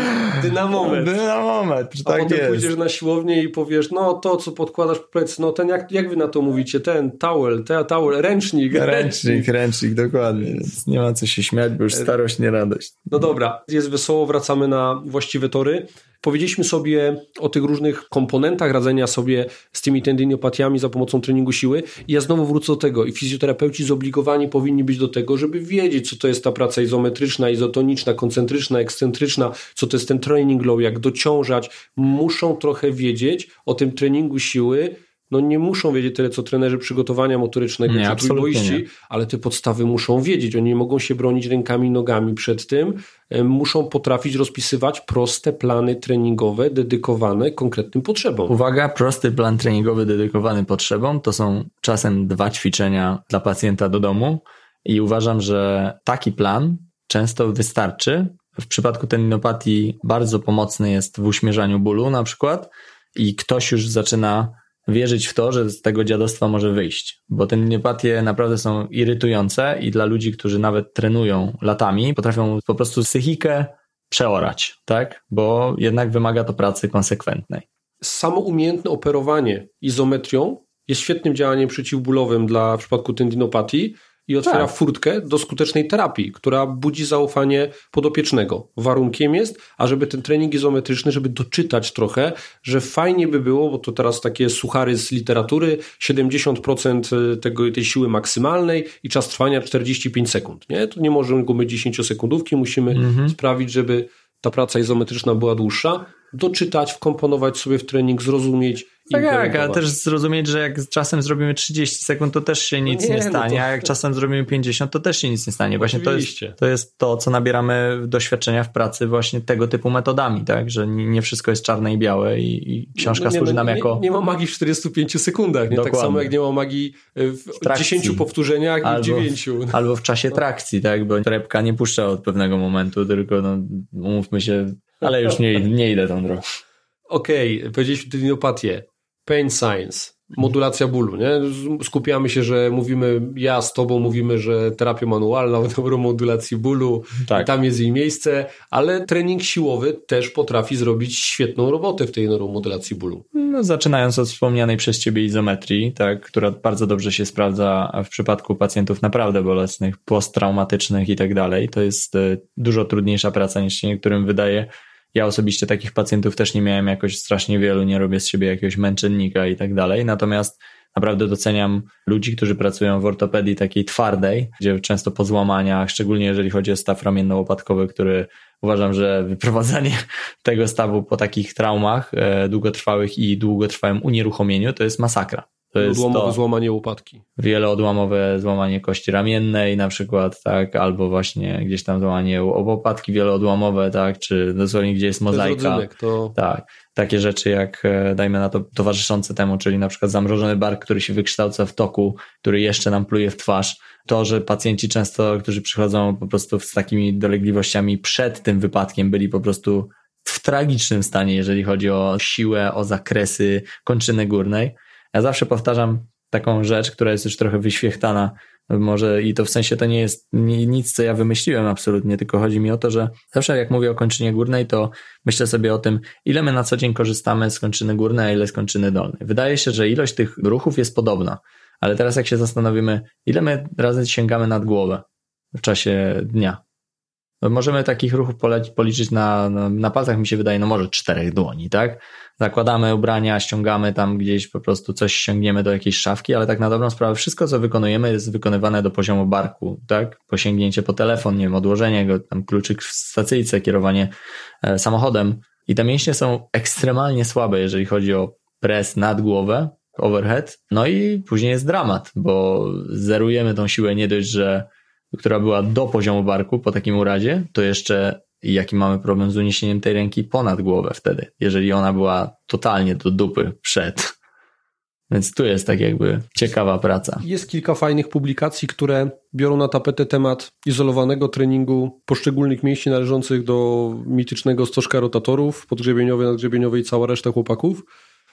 dynamometr. Dynamometr, tak a potem jest. pójdziesz na siłownię i powiesz, no to, co podkładasz w plec, no ten, jak, jak wy na to mówicie, ten towel, ten towel, ręcznik. Ręcznik, ręcznik, dokładnie, więc nie ma co się śmiać, bo już starość, nie radość. No dobra, jest wesoło, wracamy na właściwe tory. Powiedzieliśmy sobie o tych różnych komponentach radzenia sobie z tymi tendiniopatiami za pomocą treningu siły i ja znowu wrócę do tego i fizjoterapeuci zobligowani powinni być do tego, żeby wiedzieć, co to jest ta praca izometryczna, izotoniczna, koncentryczna, ekscentryczna, co to jest ten training low, jak dociążać. Muszą trochę wiedzieć o tym treningu siły, no nie muszą wiedzieć tyle, co trenerzy przygotowania motorycznego nie, czy trójboiści, ale te podstawy muszą wiedzieć. Oni nie mogą się bronić rękami i nogami przed tym. E, muszą potrafić rozpisywać proste plany treningowe dedykowane konkretnym potrzebom. Uwaga, prosty plan treningowy dedykowany potrzebom to są czasem dwa ćwiczenia dla pacjenta do domu i uważam, że taki plan często wystarczy. W przypadku tendinopatii bardzo pomocny jest w uśmierzaniu bólu na przykład i ktoś już zaczyna wierzyć w to, że z tego dziadostwa może wyjść, bo te naprawdę są irytujące i dla ludzi, którzy nawet trenują latami, potrafią po prostu psychikę przeorać, tak? Bo jednak wymaga to pracy konsekwentnej. Samo umiejętne operowanie izometrią jest świetnym działaniem przeciwbólowym dla w przypadku tendinopatii, i otwiera tak. furtkę do skutecznej terapii, która budzi zaufanie podopiecznego. Warunkiem jest, ażeby ten trening izometryczny, żeby doczytać trochę, że fajnie by było, bo to teraz takie suchary z literatury, 70% tego, tej siły maksymalnej i czas trwania 45 sekund. Nie? To nie możemy go mieć 10 sekundówki, musimy mhm. sprawić, żeby ta praca izometryczna była dłuższa, doczytać, wkomponować sobie w trening, zrozumieć, tak, tak, ale też zrozumieć, że jak czasem zrobimy 30 sekund, to też się nic no nie, nie, stanie, no to... a jak czasem zrobimy 50, to też się nic nie stanie. Właśnie to jest, to jest to, co nabieramy doświadczenia w pracy właśnie tego typu metodami, tak, że nie wszystko jest czarne i białe i, i książka no, nie, służy nam jako... Nie, ma magii w 45 sekundach, nie? tak samo jak nie ma magii w, w 10 powtórzeniach i w 9. Albo w czasie no. trakcji, tak, bo torebka nie puszcza od pewnego momentu, tylko no, umówmy się, ale już nie, nie idę tą drogą. Okej, okay, powiedzieliśmy tendinopatię pain science, modulacja bólu, nie? Skupiamy się, że mówimy, ja z tobą mówimy, że terapia manualna o neuromodulacji bólu, tak. tam jest jej miejsce, ale trening siłowy też potrafi zrobić świetną robotę w tej neuromodulacji bólu. No, zaczynając od wspomnianej przez ciebie izometrii, tak, która bardzo dobrze się sprawdza w przypadku pacjentów naprawdę bolesnych, posttraumatycznych i tak dalej. To jest e, dużo trudniejsza praca niż się niektórym wydaje ja osobiście takich pacjentów też nie miałem jakoś strasznie wielu, nie robię z siebie jakiegoś męczennika i tak dalej. Natomiast Naprawdę doceniam ludzi, którzy pracują w ortopedii takiej twardej, gdzie często po złamaniach, szczególnie jeżeli chodzi o staw ramienno-łopatkowy, który uważam, że wyprowadzanie tego stawu po takich traumach e, długotrwałych i długotrwałym unieruchomieniu to jest masakra. To jest Odłamowe to złamanie łopatki. wieloodłamowe złamanie kości ramiennej na przykład, tak, albo właśnie gdzieś tam złamanie łopatki wieloodłamowe, tak, czy dosłownie gdzie jest To jest mozaika. to Tak, takie rzeczy jak, e, dajmy na to, towarzyszące temu, czyli na przykład zamrożony bark, który się wykształca w toku, który jeszcze nam pluje w twarz. To, że pacjenci często, którzy przychodzą po prostu z takimi dolegliwościami przed tym wypadkiem, byli po prostu w tragicznym stanie, jeżeli chodzi o siłę, o zakresy kończyny górnej. Ja zawsze powtarzam taką rzecz, która jest już trochę wyświechtana, może i to w sensie to nie jest ni- nic, co ja wymyśliłem absolutnie, tylko chodzi mi o to, że zawsze jak mówię o kończynie górnej, to myślę sobie o tym, ile my na co dzień korzystamy z kończyny górnej, a ile z kończyny dolnej. Wydaje się, że ilość tych ruchów jest podobna, ale teraz jak się zastanowimy, ile my razy sięgamy nad głowę w czasie dnia, możemy takich ruchów policzyć na, na, na palcach, mi się wydaje, no może czterech dłoni, tak? Zakładamy ubrania, ściągamy tam gdzieś po prostu coś ściągniemy do jakiejś szafki, ale tak na dobrą sprawę wszystko, co wykonujemy jest wykonywane do poziomu barku, tak? Posięgnięcie po telefon, nie wiem, odłożenie go, tam kluczyk w stacyjce, kierowanie e, samochodem i te mięśnie są ekstremalnie słabe, jeżeli chodzi o pres nad głowę, overhead, no i później jest dramat, bo zerujemy tą siłę nie dość, że która była do poziomu barku po takim urazie, to jeszcze jaki mamy problem z uniesieniem tej ręki ponad głowę wtedy, jeżeli ona była totalnie do dupy przed. Więc tu jest tak jakby ciekawa praca. Jest kilka fajnych publikacji, które biorą na tapetę temat izolowanego treningu poszczególnych mięśni należących do mitycznego stożka rotatorów, podgrzebieniowy, nadgrzebieniowy i cała reszta chłopaków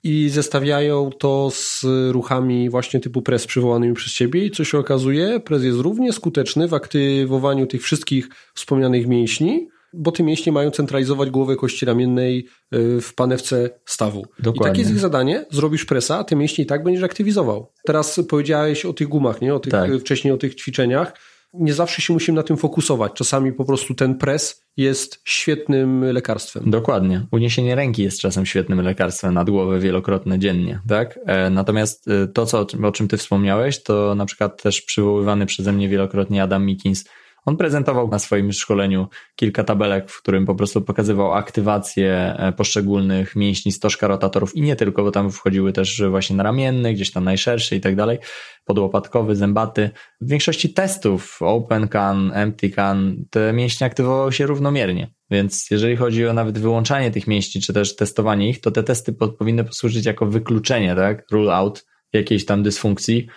i zestawiają to z ruchami właśnie typu pres przywołanymi przez ciebie i co się okazuje, pres jest równie skuteczny w aktywowaniu tych wszystkich wspomnianych mięśni, bo te mięśnie mają centralizować głowę kości ramiennej y, w panewce stawu. Dokładnie. I takie jest ich zadanie, zrobisz presa, a te mięśnie i tak będziesz aktywizował. Teraz powiedziałeś o tych gumach, nie? O tych, Tak. wcześniej o tych ćwiczeniach. Nie zawsze się musimy na tym fokusować. Czasami po prostu ten pres jest świetnym lekarstwem. Dokładnie. Uniesienie ręki jest czasem świetnym lekarstwem nad głowę wielokrotne dziennie, tak? E, Natomiast e, to, co, o czym ty wspomniałeś, to na przykład też przywoływany przeze mnie wielokrotnie Adam Mikins, on prezentował na swoim szkoleniu kilka tabelek, w którym po prostu pokazywał aktywację e, poszczególnych mięśni stożka rotatorów i nie tylko, bo tam wchodziły też właśnie na ramienny, gdzieś tam najszerszy i tak dalej, podłopatkowy, zębaty. W większości testów Open Can, Empty Can, te mięśnie aktywowały się równomiernie. Więc jeżeli chodzi o nawet wyłączanie tych mięśni, czy też testowanie ich, to te testy po, powinny posłużyć jako wykluczenie, tak? Rule out jakiejś tam dysfunkcji.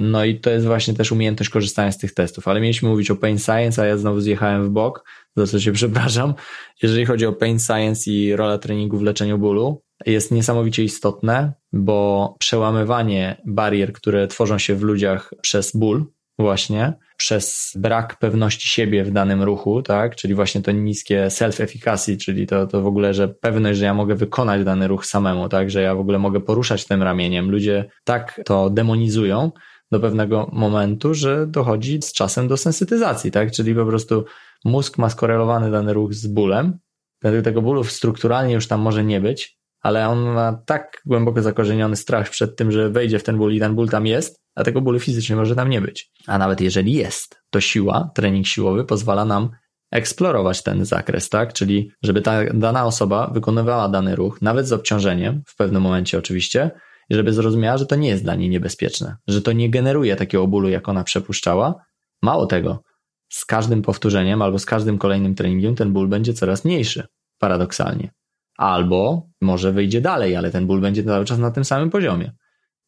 No i to jest właśnie też umiejętność korzystania z tych testów. Ale mieliśmy mówić o Pain Science, a ja znowu zjechałem w bok, za co się przepraszam. Jeżeli chodzi o Pain Science i rola treningu w leczeniu bólu, jest niesamowicie istotne, bo przełamywanie barier, które tworzą się w ludziach przez ból, właśnie, przez brak pewności siebie w danym ruchu, tak, czyli właśnie to niskie self-efficacy, czyli to, to w ogóle, że pewność, że ja mogę wykonać dany ruch samemu, tak, że ja w ogóle mogę poruszać tym ramieniem. Ludzie tak to demonizują do pewnego momentu, że dochodzi z czasem do sensytyzacji, tak, czyli po prostu mózg ma skorelowany dany ruch z bólem, Wtedy tego bólu strukturalnie już tam może nie być, ale on ma tak głęboko zakorzeniony strach przed tym, że wejdzie w ten ból i ten ból tam jest, a tego bólu fizycznie może tam nie być. A nawet jeżeli jest, to siła, trening siłowy pozwala nam eksplorować ten zakres, tak? Czyli żeby ta dana osoba wykonywała dany ruch, nawet z obciążeniem, w pewnym momencie oczywiście, żeby zrozumiała, że to nie jest dla niej niebezpieczne, że to nie generuje takiego bólu, jak ona przepuszczała. Mało tego, z każdym powtórzeniem albo z każdym kolejnym treningiem ten ból będzie coraz mniejszy, paradoksalnie. Albo może wyjdzie dalej, ale ten ból będzie cały czas na tym samym poziomie,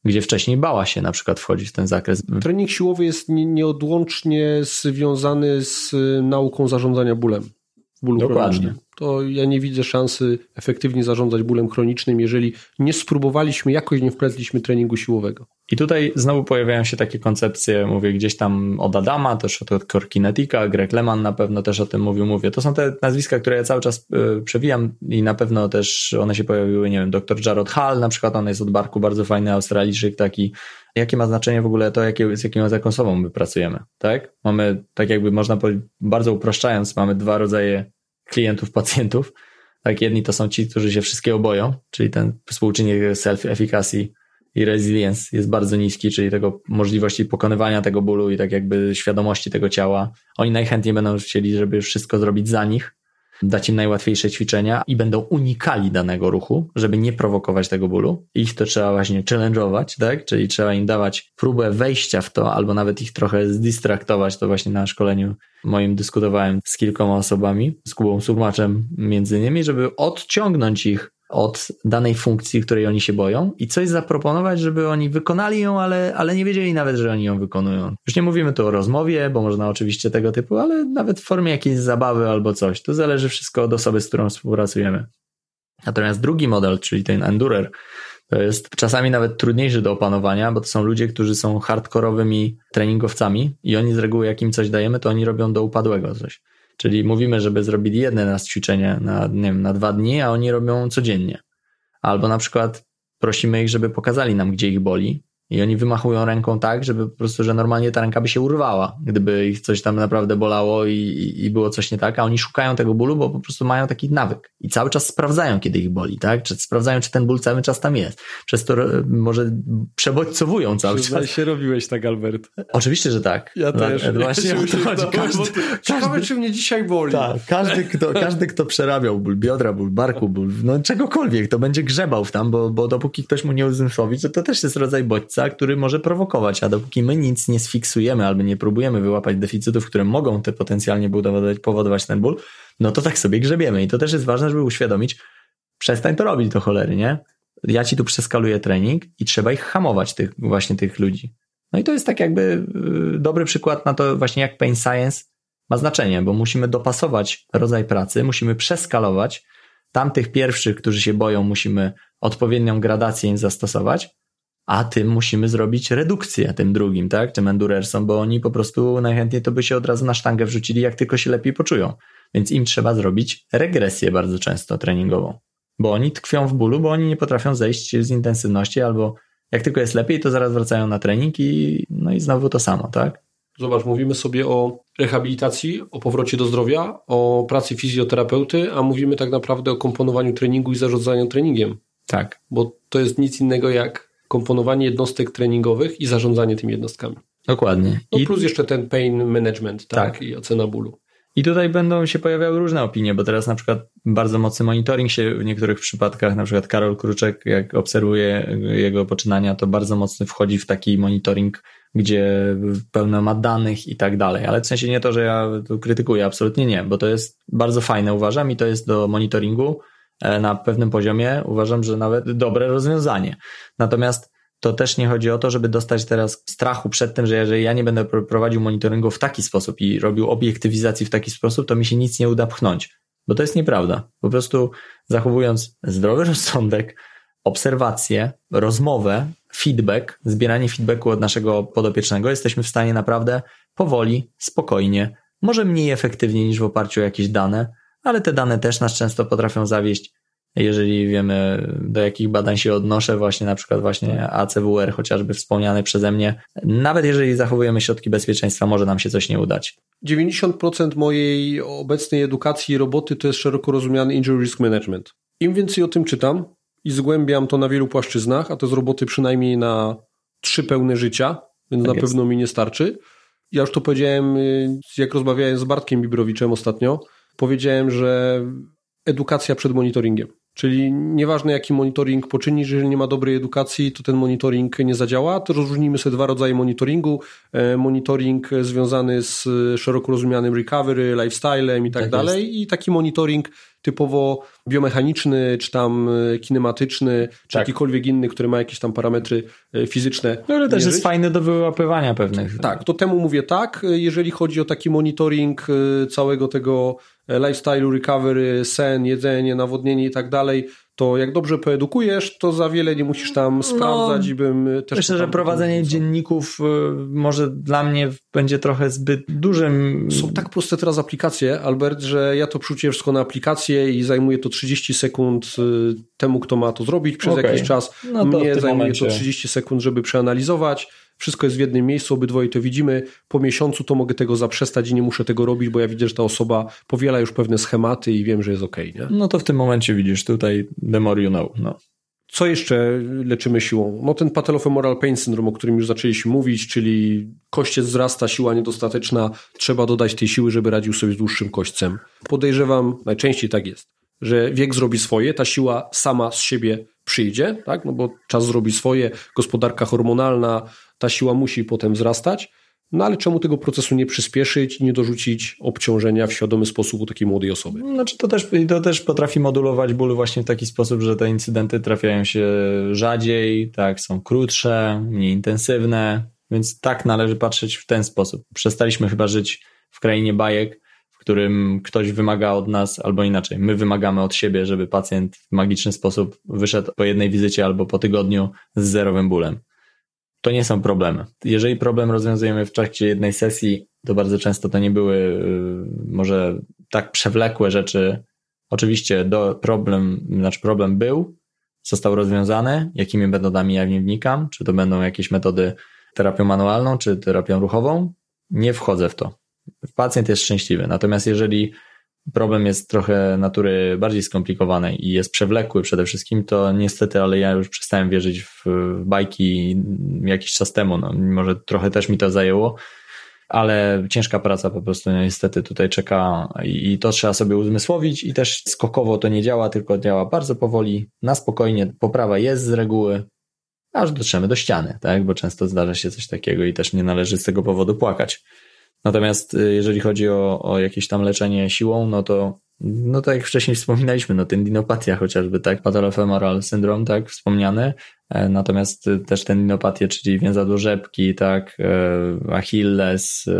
gdzie wcześniej bała się na przykład wchodzić w ten zakres. Trening siłowy jest nie- nieodłącznie związany z nauką zarządzania bólem. Bólu Dokładnie. chronicznym. To ja nie widzę szansy efektywnie zarządzać bólem chronicznym, jeżeli nie spróbowaliśmy, jakoś nie wpletliśmy treningu siłowego. I tutaj znowu pojawiają się takie koncepcje, mówię gdzieś tam od Adama, też od Korkinetika, Greg Leman na pewno też o tym mówił, mówię. To są te nazwiska, które ja cały czas y, przewijam i na pewno też one się pojawiły, nie wiem, dr Jarrod Hall na przykład, on jest od Barku, bardzo fajny Australijczyk taki. Jakie ma znaczenie w ogóle to, jakie, z jaką języką osobą my pracujemy, tak? Mamy, tak jakby można powiedzieć, bardzo upraszczając, mamy dwa rodzaje klientów, pacjentów. Tak, jedni to są ci, którzy się wszystkiego boją, czyli ten współczynnik self-efficacy i resilience jest bardzo niski, czyli tego możliwości pokonywania tego bólu i tak jakby świadomości tego ciała. Oni najchętniej będą chcieli, żeby wszystko zrobić za nich, dać im najłatwiejsze ćwiczenia i będą unikali danego ruchu, żeby nie prowokować tego bólu. Ich to trzeba właśnie challenge'ować, tak? Czyli trzeba im dawać próbę wejścia w to, albo nawet ich trochę zdistraktować. To właśnie na szkoleniu moim dyskutowałem z kilkoma osobami, z Kubą Surmaczem między innymi, żeby odciągnąć ich od danej funkcji, której oni się boją i coś zaproponować, żeby oni wykonali ją, ale, ale nie wiedzieli nawet, że oni ją wykonują. Już nie mówimy tu o rozmowie, bo można oczywiście tego typu, ale nawet w formie jakiejś zabawy albo coś. To zależy wszystko od osoby, z którą współpracujemy. Natomiast drugi model, czyli ten endurer, to jest czasami nawet trudniejszy do opanowania, bo to są ludzie, którzy są hardkorowymi treningowcami i oni z reguły, jak im coś dajemy, to oni robią do upadłego coś. Czyli mówimy, żeby zrobili jedne nas ćwiczenie na, nie wiem, na dwa dni, a oni robią codziennie. Albo na przykład prosimy ich, żeby pokazali nam, gdzie ich boli, i oni wymachują ręką tak, żeby po prostu, że normalnie ta ręka by się urwała, gdyby ich coś tam naprawdę bolało i, i, było coś nie tak, a oni szukają tego bólu, bo po prostu mają taki nawyk i cały czas sprawdzają, kiedy ich boli, tak? Czy sprawdzają, czy ten ból cały czas tam jest. Przez to e, może przebodźcowują cały Przyznaj czas. się robiłeś tak, Albert. Oczywiście, że tak. Ja też. Właśnie ja o to chodzi. Każdy, Ciekawe, czy mnie dzisiaj boli. Tak, każdy kto, każdy, kto przerabiał ból biodra, ból barku, ból, no czegokolwiek, to będzie grzebał w tam, bo, bo dopóki ktoś mu nie uzmysłowi, to to też jest rodzaj bodźca, który może prowokować, a dopóki my nic nie sfiksujemy albo nie próbujemy wyłapać deficytów, które mogą te potencjalnie powodować ten ból, no to tak sobie grzebiemy. I to też jest ważne, żeby uświadomić, przestań to robić do cholery, nie? Ja ci tu przeskaluję trening i trzeba ich hamować, tych, właśnie tych ludzi. No i to jest tak jakby y, dobry przykład na to właśnie jak Pain Science ma znaczenie, bo musimy dopasować rodzaj pracy, musimy przeskalować tamtych pierwszych, którzy się boją, musimy odpowiednią gradację im zastosować, a tym musimy zrobić redukcję tym drugim, tak, tym endurersom, bo oni po prostu najchętniej to by się od razu na sztangę wrzucili, jak tylko się lepiej poczują. Więc im trzeba zrobić regresję bardzo często treningową, bo oni tkwią w bólu, bo oni nie potrafią zejść z intensywności albo jak tylko jest lepiej, to zaraz wracają na trening i no i znowu to samo, tak? Zobacz, mówimy sobie o rehabilitacji, o powrocie do zdrowia, o pracy fizjoterapeuty, a mówimy tak naprawdę o komponowaniu treningu i zarządzaniu treningiem. Tak. Bo to jest nic innego jak komponowanie jednostek treningowych i zarządzanie tymi jednostkami. Dokładnie. No I plus jeszcze ten pain management, tak? tak? I ocena bólu. I tutaj będą się pojawiały różne opinie, bo teraz na przykład bardzo mocny monitoring się w niektórych przypadkach, na przykład Karol Kruczek, jak obserwuje jego poczynania, to bardzo mocny wchodzi w taki monitoring, gdzie pełno ma danych i tak dalej. Ale w sensie nie to, że ja tu krytykuję, absolutnie nie, bo to jest bardzo fajne, uważam, i to jest do monitoringu na pewnym poziomie uważam, że nawet dobre rozwiązanie. Natomiast to też nie chodzi o to, żeby dostać teraz strachu przed tym, że jeżeli ja nie będę prowadził monitoringu w taki sposób i robił obiektywizacji w taki sposób, to mi się nic nie uda pchnąć. Bo to jest nieprawda. Po prostu zachowując zdrowy rozsądek, obserwacje, rozmowę, feedback, zbieranie feedbacku od naszego podopiecznego, jesteśmy w stanie naprawdę powoli, spokojnie, może mniej efektywnie niż w oparciu o jakieś dane, ale te dane też nas często potrafią zawieść. Jeżeli wiemy, do jakich badań się odnoszę, właśnie na przykład właśnie ACWR, chociażby wspomniany przeze mnie, nawet jeżeli zachowujemy środki bezpieczeństwa, może nam się coś nie udać. 90% mojej obecnej edukacji i roboty to jest szeroko rozumiany injury risk management. Im więcej o tym czytam i zgłębiam to na wielu płaszczyznach, a to z roboty przynajmniej na trzy pełne życia, więc tak na jest. pewno mi nie starczy. Ja już to powiedziałem, jak rozmawiałem z Bartkiem Bibrowiczem ostatnio, powiedziałem, że edukacja przed monitoringiem. Czyli nieważne jaki monitoring poczynisz, jeżeli nie ma dobrej edukacji, to ten monitoring nie zadziała. To rozróżnimy sobie dwa rodzaje monitoringu. E, monitoring związany z szeroko rozumianym recovery, lifestylem i tak, tak dalej jest. i taki monitoring typowo biomechaniczny, czy tam e, kinematyczny, czy tak. jakikolwiek inny, który ma jakieś tam parametry e, fizyczne. No ale też mierzyć. jest fajny do wyłapywania pewnych. Tak, to temu mówię tak. Jeżeli chodzi o taki monitoring całego tego lifestyle, recovery, sen, jedzenie, nawodnienie i tak dalej, to jak dobrze poedukujesz, to za wiele nie musisz tam no, sprawdzać no, i bym też... Myślę, że prowadzenie dzienników y, może dla mnie będzie trochę zbyt dużym... Są tak proste teraz aplikacje, Albert, że ja to przerzuciłem wszystko na aplikację i zajmuje to 30 sekund y, temu, kto ma to zrobić przez okay. jakiś czas. No Mnie zajmuje momencie... to 30 sekund, żeby przeanalizować wszystko jest w jednym miejscu, obydwoje to widzimy. Po miesiącu to mogę tego zaprzestać i nie muszę tego robić, bo ja widzę, że ta osoba powiela już pewne schematy i wiem, że jest ok. Nie? No to w tym momencie widzisz tutaj the more you know. No. Co jeszcze leczymy siłą? No ten patellofemoral pain syndrome, o którym już zaczęliśmy mówić, czyli kościec wzrasta, siła niedostateczna, trzeba dodać tej siły, żeby radził sobie z dłuższym kośćcem. Podejrzewam, najczęściej tak jest, że wiek zrobi swoje, ta siła sama z siebie przyjdzie, tak? no bo czas zrobi swoje, gospodarka hormonalna, ta siła musi potem wzrastać, no ale czemu tego procesu nie przyspieszyć i nie dorzucić obciążenia w świadomy sposób u takiej młodej osoby? Znaczy to też, to też potrafi modulować ból właśnie w taki sposób, że te incydenty trafiają się rzadziej, tak, są krótsze, mniej intensywne, więc tak należy patrzeć w ten sposób. Przestaliśmy chyba żyć w krainie bajek, w którym ktoś wymaga od nas, albo inaczej, my wymagamy od siebie, żeby pacjent w magiczny sposób wyszedł po jednej wizycie albo po tygodniu z zerowym bólem to nie są problemy. Jeżeli problem rozwiązujemy w trakcie jednej sesji, to bardzo często to nie były y, może tak przewlekłe rzeczy. Oczywiście do problem, znaczy problem był, został rozwiązany. Jakimi metodami ja nie wnikam? Czy to będą jakieś metody terapią manualną, czy terapią ruchową? Nie wchodzę w to. Pacjent jest szczęśliwy. Natomiast jeżeli problem jest trochę natury bardziej skomplikowanej i jest przewlekły przede wszystkim, to niestety, ale ja już przestałem wierzyć w bajki jakiś czas temu. No, może trochę też mi to zajęło, ale ciężka praca po prostu niestety tutaj czeka i to trzeba sobie uzmysłowić i też skokowo to nie działa, tylko działa bardzo powoli, na spokojnie, poprawa jest z reguły, aż dotrzemy do ściany, tak? Bo często zdarza się coś takiego i też nie należy z tego powodu płakać. Natomiast y, jeżeli chodzi o, o jakieś tam leczenie siłą, no to no tak jak wcześniej wspominaliśmy, no tendinopatia chociażby, tak, patellofemoral syndrom, tak, wspomniany, e, natomiast y, też tendinopatie, czyli więzadło rzepki, tak, e, achilles, e,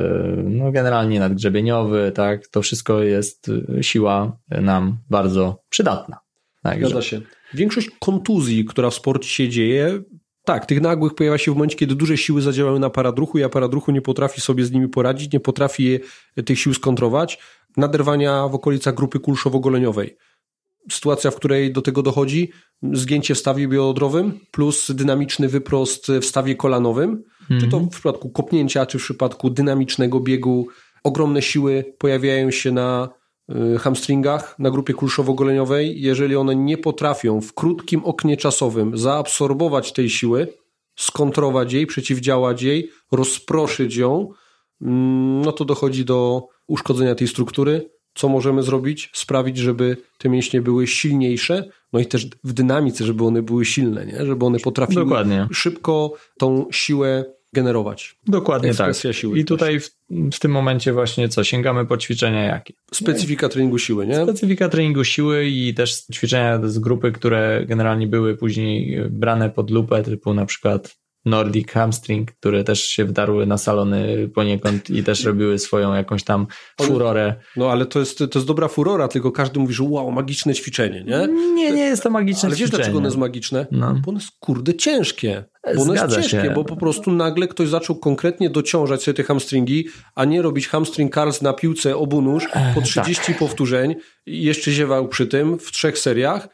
no generalnie nadgrzebieniowy, tak, to wszystko jest y, siła nam bardzo przydatna. Tak, Zgadza się. Większość kontuzji, która w sporcie się dzieje, tak, tych nagłych pojawia się w momencie, kiedy duże siły zadziałają na paradruchu i aparadruchu nie potrafi sobie z nimi poradzić, nie potrafi je, tych sił skontrować. Naderwania w okolicach grupy kulszowo-goleniowej. Sytuacja, w której do tego dochodzi, zgięcie w stawie biodrowym plus dynamiczny wyprost w stawie kolanowym, czy to mhm. w przypadku kopnięcia, czy w przypadku dynamicznego biegu, ogromne siły pojawiają się na hamstringach na grupie kulszowo-goleniowej, jeżeli one nie potrafią w krótkim oknie czasowym zaabsorbować tej siły, skontrować jej, przeciwdziałać jej, rozproszyć ją, mm, no to dochodzi do uszkodzenia tej struktury. Co możemy zrobić? Sprawić, żeby te mięśnie były silniejsze, no i też w dynamice, żeby one były silne, nie? żeby one potrafiły Dokładnie. szybko tą siłę generować. Dokładnie tak. Siły I tutaj w, w, tym momencie właśnie co, sięgamy po ćwiczenia jakie? Specyfika treningu siły, nie? Specyfika treningu siły i też ćwiczenia z grupy, które generalnie były później brane pod lupę, typu na przykład Nordic Hamstring, które też się wdarły na salony poniekąd i też robiły swoją jakąś tam furorę. No ale to jest, to jest dobra furora, tylko każdy mówi, że wow, magiczne ćwiczenie, nie? Nie, nie jest to magiczne ale ćwiczenie. Ale wiesz dlaczego ono jest magiczne? No. Bo ono jest kurde ciężkie. Bo ono Zgadza jest ciężkie, się. bo po prostu nagle ktoś zaczął konkretnie dociążać sobie te hamstringi, a nie robić hamstring curls na piłce obu nóż po 30 tak. powtórzeń i jeszcze ziewał przy tym w trzech seriach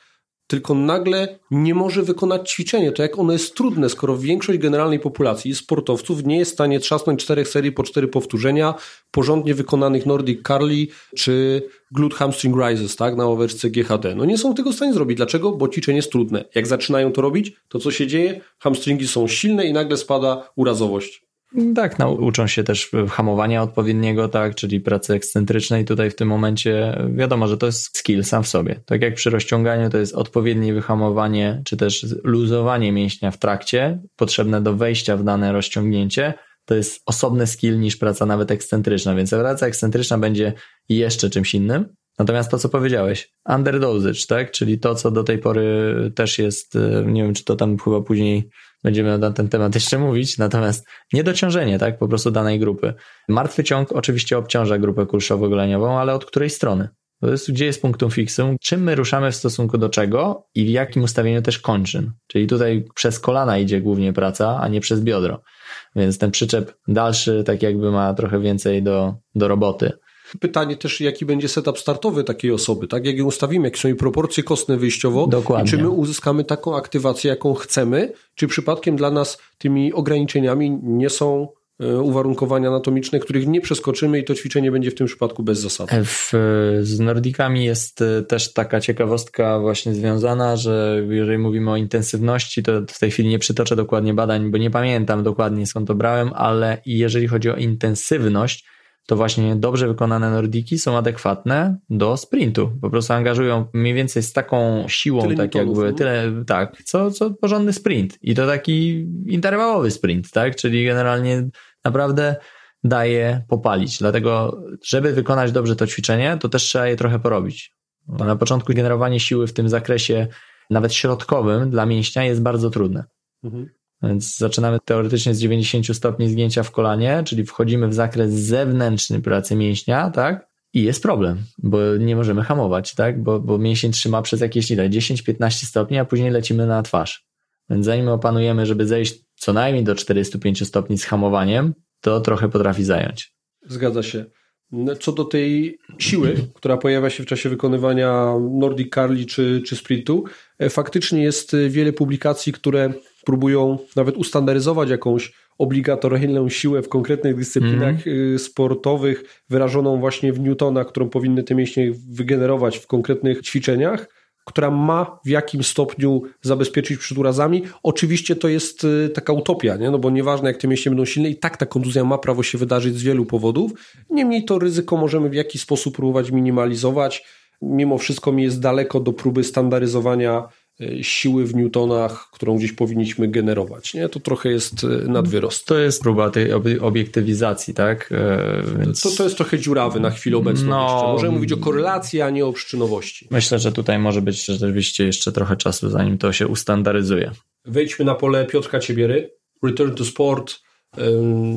tylko nagle nie może wykonać ćwiczenie. To jak ono jest trudne, skoro większość generalnej populacji sportowców nie jest w stanie trzasnąć czterech serii po cztery powtórzenia, porządnie wykonanych Nordic Curly czy Glute Hamstring Rises, tak, na łowerce GHD. No nie są tego w stanie zrobić. Dlaczego? Bo ćwiczenie jest trudne. Jak zaczynają to robić, to co się dzieje? Hamstringi są silne i nagle spada urazowość. Tak, no, uczą się też hamowania odpowiedniego, tak, czyli pracy ekscentrycznej. Tutaj w tym momencie wiadomo, że to jest skill sam w sobie. Tak jak przy rozciąganiu to jest odpowiednie wyhamowanie, czy też luzowanie mięśnia w trakcie, potrzebne do wejścia w dane rozciągnięcie. To jest osobny skill niż praca nawet ekscentryczna, więc praca ekscentryczna będzie jeszcze czymś innym. Natomiast to, co powiedziałeś, underdosage, tak? Czyli to, co do tej pory też jest, nie wiem, czy to tam chyba później będziemy na ten temat jeszcze mówić, natomiast niedociążenie, tak, po prostu danej grupy. Martwy ciąg oczywiście obciąża grupę kulszowo-goleniową, ale od której strony? To jest, gdzie jest punktum fixum, czym my ruszamy w stosunku do czego i w jakim ustawieniu też kończyn. Czyli tutaj przez kolana idzie głównie praca, a nie przez biodro. Więc ten przyczep dalszy tak jakby ma trochę więcej do, do roboty. Pytanie też, jaki będzie setup startowy takiej osoby, tak? Jak ją ustawimy, jakie są jej proporcje kostne wyjściowo Dokładnie. i czy my uzyskamy taką aktywację, jaką chcemy, czy przypadkiem dla nas tymi ograniczeniami nie są e, uwarunkowania anatomiczne, których nie przeskoczymy i to ćwiczenie będzie w tym przypadku bez zasady. W, z Nordikami jest e, też taka ciekawostka właśnie związana, że jeżeli mówimy o intensywności, to w tej chwili nie przytoczę dokładnie badań, bo nie pamiętam dokładnie skąd to brałem, ale jeżeli chodzi o intensywność, to właśnie dobrze wykonane nordiki są adekwatne do sprintu. Po prostu angażują mniej więcej z taką siłą, tyle tak jakby, no. tyle, tak, co, co porządny sprint. I to taki interwałowy sprint, tak? Czyli generalnie naprawdę daje popalić. Dlatego, żeby wykonać dobrze to ćwiczenie, to też trzeba je trochę porobić. Bo na początku generowanie siły w tym zakresie, nawet środkowym dla mięśnia jest bardzo trudne. Mhm. Więc zaczynamy teoretycznie z 90 stopni zgięcia w kolanie, czyli wchodzimy w zakres zewnętrzny pracy mięśnia, tak? I jest problem, bo nie możemy hamować, tak? Bo, bo mięsień trzyma przez jakieś ile? 10-15 stopni, a później lecimy na twarz. Więc zanim opanujemy, żeby zejść co najmniej do 405 stopni z hamowaniem, to trochę potrafi zająć. Zgadza się. Co do tej siły, która pojawia się w czasie wykonywania Nordic Carly czy, czy sprintu, e, faktycznie jest wiele publikacji, które próbują nawet ustandaryzować jakąś obligatoryjną siłę w konkretnych dyscyplinach mm. sportowych, wyrażoną właśnie w newtonach, którą powinny te mięśnie wygenerować w konkretnych ćwiczeniach, która ma w jakim stopniu zabezpieczyć przed urazami. Oczywiście to jest y, taka utopia, nie? No bo nieważne jak te mięśnie będą silne, i tak ta kontuzja ma prawo się wydarzyć z wielu powodów. Niemniej to ryzyko możemy w jakiś sposób próbować minimalizować. Mimo wszystko mi jest daleko do próby standaryzowania siły w newtonach, którą gdzieś powinniśmy generować. Nie? To trochę jest e, nadwyrost. To jest próba tej obiektywizacji, tak? E, więc... To, to jest trochę dziurawy na chwilę obecną no, jeszcze. Możemy mówić o korelacji, a nie o przyczynowości. Myślę, że tutaj może być rzeczywiście jeszcze trochę czasu, zanim to się ustandaryzuje. Wejdźmy na pole Piotrka Ciebiery. Return to Sport,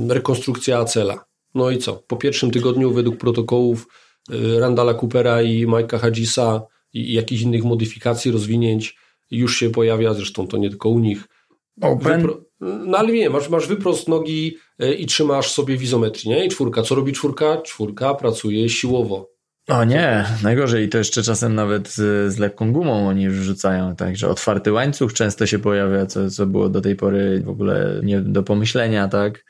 rekonstrukcja Acela. No i co? Po pierwszym tygodniu według protokołów Randala Coopera i Mike'a Hadjisa i jakichś innych modyfikacji, rozwinięć już się pojawia, zresztą to nie tylko u nich. Open. No ale nie, masz, masz wyprost nogi e, i trzymasz sobie wizometrii, nie? I czwórka. Co robi czwórka? Czwórka pracuje siłowo. O nie, najgorzej. To jeszcze czasem nawet z, z lekką gumą oni już rzucają. Także otwarty łańcuch często się pojawia, co, co było do tej pory w ogóle nie do pomyślenia, tak?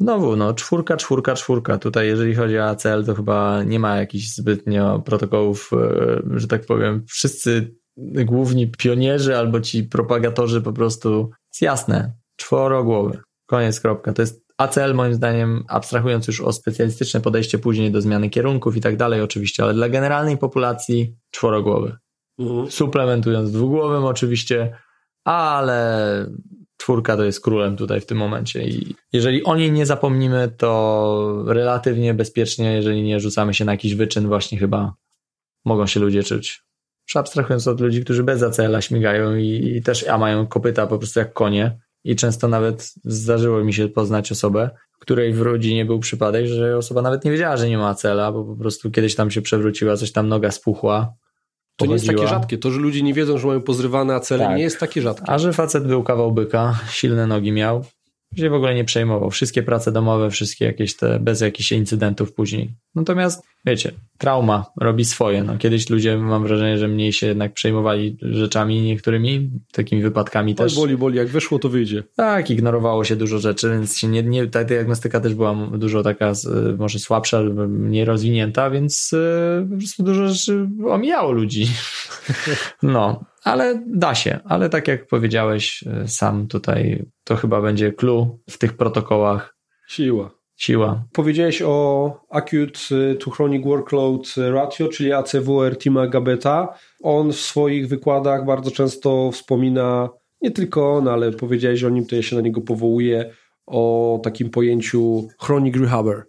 Znowu, no, czwórka, czwórka, czwórka. Tutaj, jeżeli chodzi o ACL, to chyba nie ma jakichś zbytnio protokołów, e, że tak powiem. Wszyscy główni pionierzy albo ci propagatorzy po prostu jest jasne. Czworo głowy. Koniec, kropka. To jest ACL moim zdaniem, abstrahując już o specjalistyczne podejście później do zmiany kierunków i tak dalej oczywiście, ale dla generalnej populacji czworogłowy. Mhm. Suplementując dwugłowym oczywiście, ale czwórka to jest królem tutaj w tym momencie i jeżeli o niej nie zapomnimy, to relatywnie bezpiecznie, jeżeli nie rzucamy się na jakiś wyczyn właśnie chyba mogą się ludzie czuć już abstrahując od ludzi, którzy bez acela śmigają i, i też a mają kopyta po prostu jak konie i często nawet zdarzyło mi się poznać osobę, której w rodzinie był przypadek, że osoba nawet nie wiedziała, że nie ma acela, bo po prostu kiedyś tam się przewróciła, coś tam noga spuchła. To nie jest takie rzadkie. To, że ludzie nie wiedzą, że mają pozrywane acele, tak. nie jest takie rzadkie. A że facet był kawał byka, silne nogi miał, się w ogóle nie przejmował. Wszystkie prace domowe, wszystkie jakieś te, bez jakichś incydentów później. Natomiast, wiecie, trauma robi swoje. No, kiedyś ludzie, mam wrażenie, że mniej się jednak przejmowali rzeczami niektórymi, takimi wypadkami też. boli, boli, jak wyszło, to wyjdzie. Tak, ignorowało się dużo rzeczy, więc się nie, nie, ta diagnostyka też była dużo taka, może słabsza, mniej rozwinięta, więc e, po prostu dużo rzeczy omijało ludzi. No, ale da się. Ale tak jak powiedziałeś e, sam tutaj, to chyba będzie clue w tych protokołach. Siła. Siła. Powiedziałeś o Acute to Chronic Workload Ratio, czyli ACWR Tima Gabeta. On w swoich wykładach bardzo często wspomina, nie tylko on, ale powiedziałeś o nim, to ja się na niego powołuję, o takim pojęciu chronic rehaber.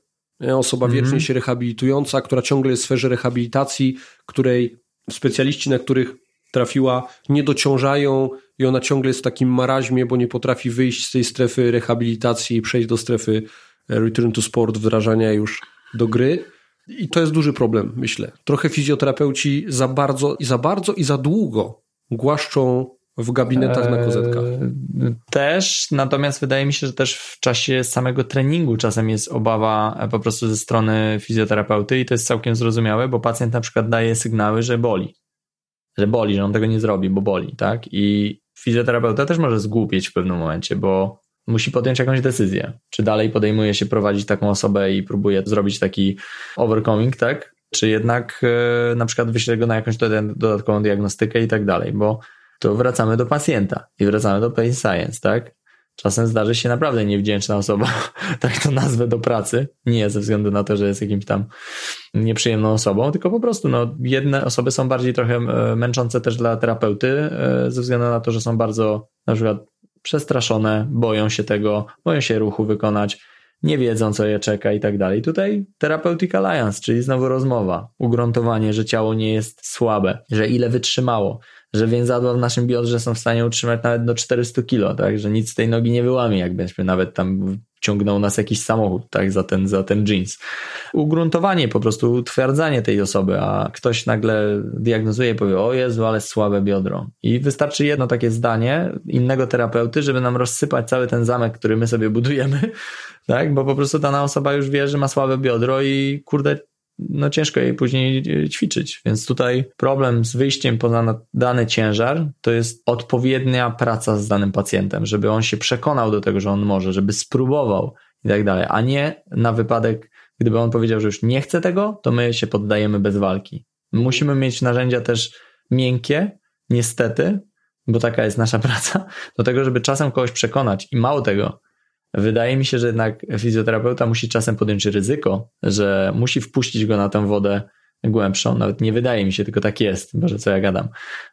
Osoba mm -hmm. wiecznie się rehabilitująca, która ciągle jest w sferze rehabilitacji, której specjaliści, na których trafiła, nie dociążają i ona ciągle jest w takim maraźmie, bo nie potrafi wyjść z tej strefy rehabilitacji i przejść do strefy e, return to sport, wdrażania już do gry. I to jest duży problem, myślę. Trochę fizjoterapeuci za bardzo i za bardzo i za długo głaszczą w gabinetach na kozetkach. Eee, też, natomiast wydaje mi się, że też w czasie samego treningu czasem jest obawa e, po prostu ze strony fizjoterapeuty i to jest całkiem zrozumiałe, bo pacjent na przykład daje sygnały, że boli że boli, że on tego nie zrobi, bo boli, tak? I fizjoterapeuta też może zgłupieć w pewnym momencie, bo musi podjąć jakąś decyzję. Czy dalej podejmuje się prowadzić taką osobę i próbuje zrobić taki overcoming, tak? Czy jednak e, na przykład wyśle go na jakąś dodatkową diagnostykę i tak dalej, bo to wracamy do pacjenta i wracamy do pain science, tak? Czasem zdarzy się naprawdę niewdzięczna osoba, tak to nazwę do pracy. Nie ze względu na to, że jest jakimś tam nieprzyjemną osobą, tylko po prostu no, jedne osoby są bardziej trochę e, męczące też dla terapeuty, e, ze względu na to, że są bardzo na przykład przestraszone, boją się tego, boją się ruchu wykonać, nie wiedzą, co je czeka i tak dalej. Tutaj Therapeutic Alliance, czyli znowu rozmowa, ugruntowanie, że ciało nie jest słabe, że ile wytrzymało, że więzadła w naszym biodrze są w stanie utrzymać nawet do 400 kilo, tak, że nic z tej nogi nie wyłamie, jakbyśmy nawet tam ciągnął nas jakiś samochód, tak, za ten, za ten jeans. Ugruntowanie, po prostu utwardzanie tej osoby, a ktoś nagle diagnozuje i powie, o Jezu, ale słabe biodro. I wystarczy jedno takie zdanie innego terapeuty, żeby nam rozsypać cały ten zamek, który my sobie budujemy, tak, bo po prostu dana osoba już wie, że ma słabe biodro i kurde, no ciężko jej później e, ćwiczyć. Więc tutaj problem z wyjściem poza dany ciężar to jest odpowiednia praca z danym pacjentem, żeby on się przekonał do tego, że on może, żeby spróbował i tak dalej, a nie na wypadek, gdyby on powiedział, że już nie chce tego, to my się poddajemy bez walki. Musimy mieć narzędzia też miękkie, niestety, bo taka jest nasza praca, do tego, żeby czasem kogoś przekonać i mało tego, Wydaje mi się, że jednak fizjoterapeuta musi czasem podjąć ryzyko, że musi wpuścić go na tę wodę głębszą. Nawet nie wydaje mi się, tylko tak jest, Boże, co ja gadam.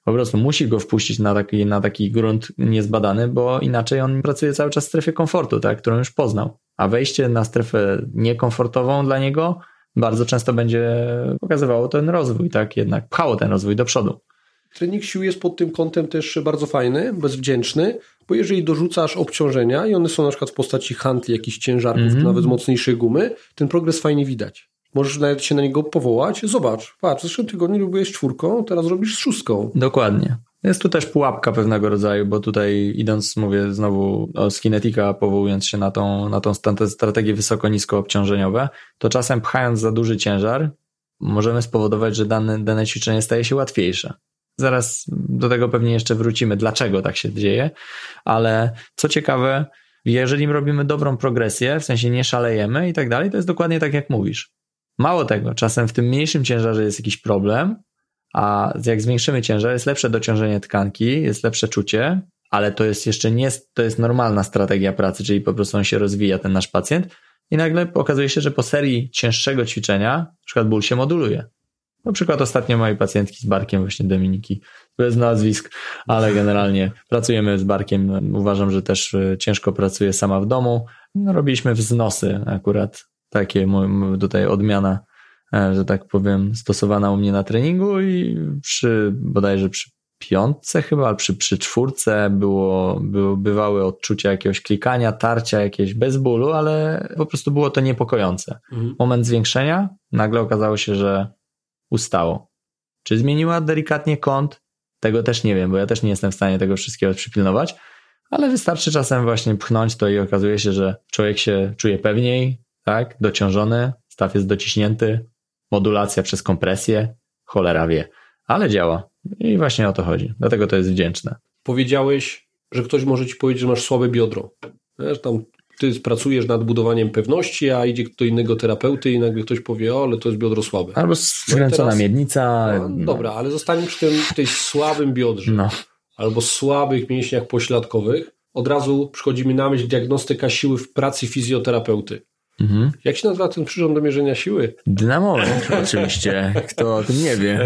Po prostu musi go wpuścić na taki, na taki grunt niezbadany, bo inaczej on pracuje cały czas w strefie komfortu, tak, którą już poznał. A wejście na strefę niekomfortową dla niego bardzo często będzie pokazywało ten rozwój, tak, jednak pchało ten rozwój do przodu. Trening sił jest pod tym kątem też bardzo fajny, bezwdzięczny, bo jeżeli dorzucasz obciążenia i one są na przykład w postaci handli, jakichś ciężarków, mm -hmm. nawet z mocniejszej gumy, ten progres fajnie widać. Możesz nawet się na niego powołać. Zobacz, patrz, w zeszłym tygodniu robiłeś czwórką, teraz robisz z szóstką. Dokładnie. Jest tu też pułapka pewnego rodzaju, bo tutaj idąc, mówię znowu o Skinetica, powołując się na tą, na tą strategię wysoko-nisko obciążeniowe, to czasem pchając za duży ciężar, możemy spowodować, że dane, dane ćwiczenie staje się łatwiejsze. Zaraz do tego pewnie jeszcze wrócimy, dlaczego tak się dzieje, ale co ciekawe, jeżeli robimy dobrą progresję, w sensie nie szalejemy i tak dalej, to jest dokładnie tak, jak mówisz. Mało tego, czasem w tym mniejszym ciężarze jest jakiś problem, a jak zwiększymy ciężar, jest lepsze dociążenie tkanki, jest lepsze czucie, ale to jest jeszcze nie, to jest normalna strategia pracy, czyli po prostu on się rozwija, ten nasz pacjent, i nagle okazuje się, że po serii cięższego ćwiczenia, na przykład ból się moduluje. Na przykład ostatnio mojej pacjentki z Barkiem, właśnie Dominiki, bez nazwisk, ale generalnie pracujemy z Barkiem. Uważam, że też e, ciężko pracuje sama w domu. No, robiliśmy wznosy akurat, takie tutaj odmiana, e, że tak powiem, stosowana u mnie na treningu i przy, bodajże przy piątce chyba, przy, przy czwórce było, było, bywały odczucia jakiegoś klikania, tarcia jakieś bez bólu, ale po prostu było to niepokojące. Mhm. Moment zwiększenia, nagle okazało się, że ustało. Czy zmieniła delikatnie kąt? Tego też nie wiem, bo ja też nie jestem w stanie tego wszystkiego przypilnować, ale wystarczy czasem właśnie pchnąć to i okazuje się, że człowiek się czuje pewniej, tak, dociążony, staw jest dociśnięty, modulacja przez kompresję, cholera wie, ale działa. I właśnie o to chodzi. Dlatego to jest wdzięczne. Powiedziałeś, że ktoś może ci powiedzieć, że masz słabe biodro. Wiesz, tam ty pracujesz nad budowaniem pewności, a idzie do innego terapeuty i nagle ktoś powie, o, ale to jest biodro słabe. Albo skręcona no miednica. No, no. Dobra, ale zostańmy przy tym tej słabym biodrze. No. Albo słabych mięśniach pośladkowych. Od razu przychodzi mi na myśl diagnostyka siły w pracy fizjoterapeuty. Mhm. Jak się nazywa ten przyrząd do mierzenia siły? Dynamometr oczywiście, kto o tym nie wie.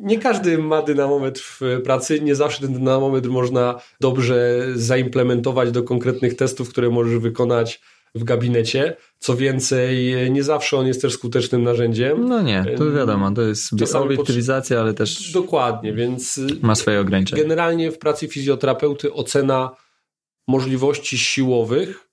Nie każdy ma dynamometr w pracy, nie zawsze ten dynamometr można dobrze zaimplementować do konkretnych testów, które możesz wykonać w gabinecie. Co więcej, nie zawsze on jest też skutecznym narzędziem. No nie, to wiadomo, to jest Czasami obiektywizacja, ale też. Dokładnie, więc. Ma swoje ograniczenia. Generalnie w pracy fizjoterapeuty ocena możliwości siłowych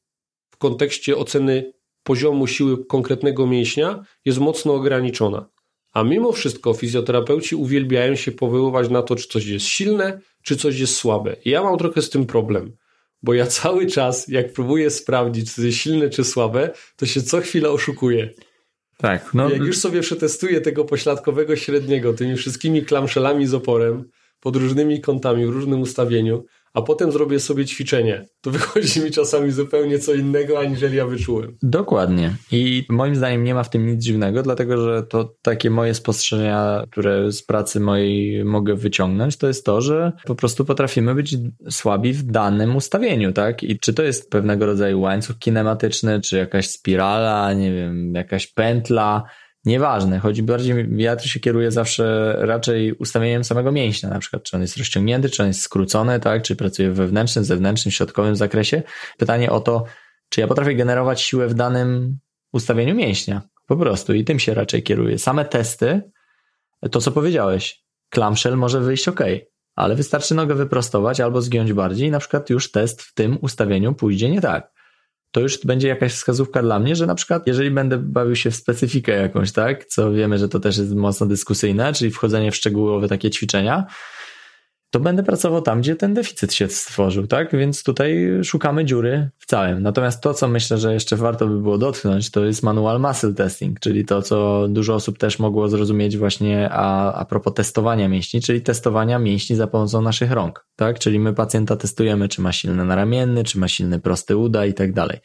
w kontekście oceny poziomu siły konkretnego mięśnia jest mocno ograniczona. A mimo wszystko fizjoterapeuci uwielbiają się powoływać na to, czy coś jest silne, czy coś jest słabe. I ja mam trochę z tym problem, bo ja cały czas, jak próbuję sprawdzić, czy jest silne, czy słabe, to się co chwilę oszukuję. Tak. No. Jak już sobie przetestuję tego pośladkowego średniego tymi wszystkimi klamszelami z oporem, pod różnymi kątami, w różnym ustawieniu, a potem zrobię sobie ćwiczenie. To wychodzi mi czasami zupełnie co innego, aniżeli ja wyczułem. Dokładnie. I moim zdaniem nie ma w tym nic dziwnego, dlatego że to takie moje spostrzeżenia, które z pracy mojej mogę wyciągnąć, to jest to, że po prostu potrafimy być słabi w danym ustawieniu, tak? I czy to jest pewnego rodzaju łańcuch kinematyczny, czy jakaś spirala, nie wiem, jakaś pętla, Nieważne, chodzi bardziej, tu się kieruję zawsze raczej ustawieniem samego mięśnia, na przykład czy on jest rozciągnięty, czy on jest skrócony, tak, czy pracuje w wewnętrznym, zewnętrznym, środkowym zakresie. Pytanie o to, czy ja potrafię generować siłę w danym ustawieniu mięśnia, po prostu i tym się raczej kieruję. Same testy, to co powiedziałeś, clamshell może wyjść ok, ale wystarczy nogę wyprostować albo zgiąć bardziej i na przykład już test w tym ustawieniu pójdzie nie tak to już będzie jakaś wskazówka dla mnie, że na przykład jeżeli będę bawił się w specyfikę jakąś, tak, co wiemy, że to też jest mocno dyskusyjne, czyli wchodzenie w szczegółowe takie ćwiczenia, to będę pracował tam, gdzie ten deficyt się stworzył, tak? Więc tutaj szukamy dziury w całym. Natomiast to, co myślę, że jeszcze warto by było dotknąć, to jest manual muscle testing, czyli to, co dużo osób też mogło zrozumieć właśnie a, a propos testowania mięśni, czyli testowania mięśni za pomocą naszych rąk, tak? Czyli my pacjenta testujemy, czy ma silny naramienny, czy ma silny prosty uda i tak dalej.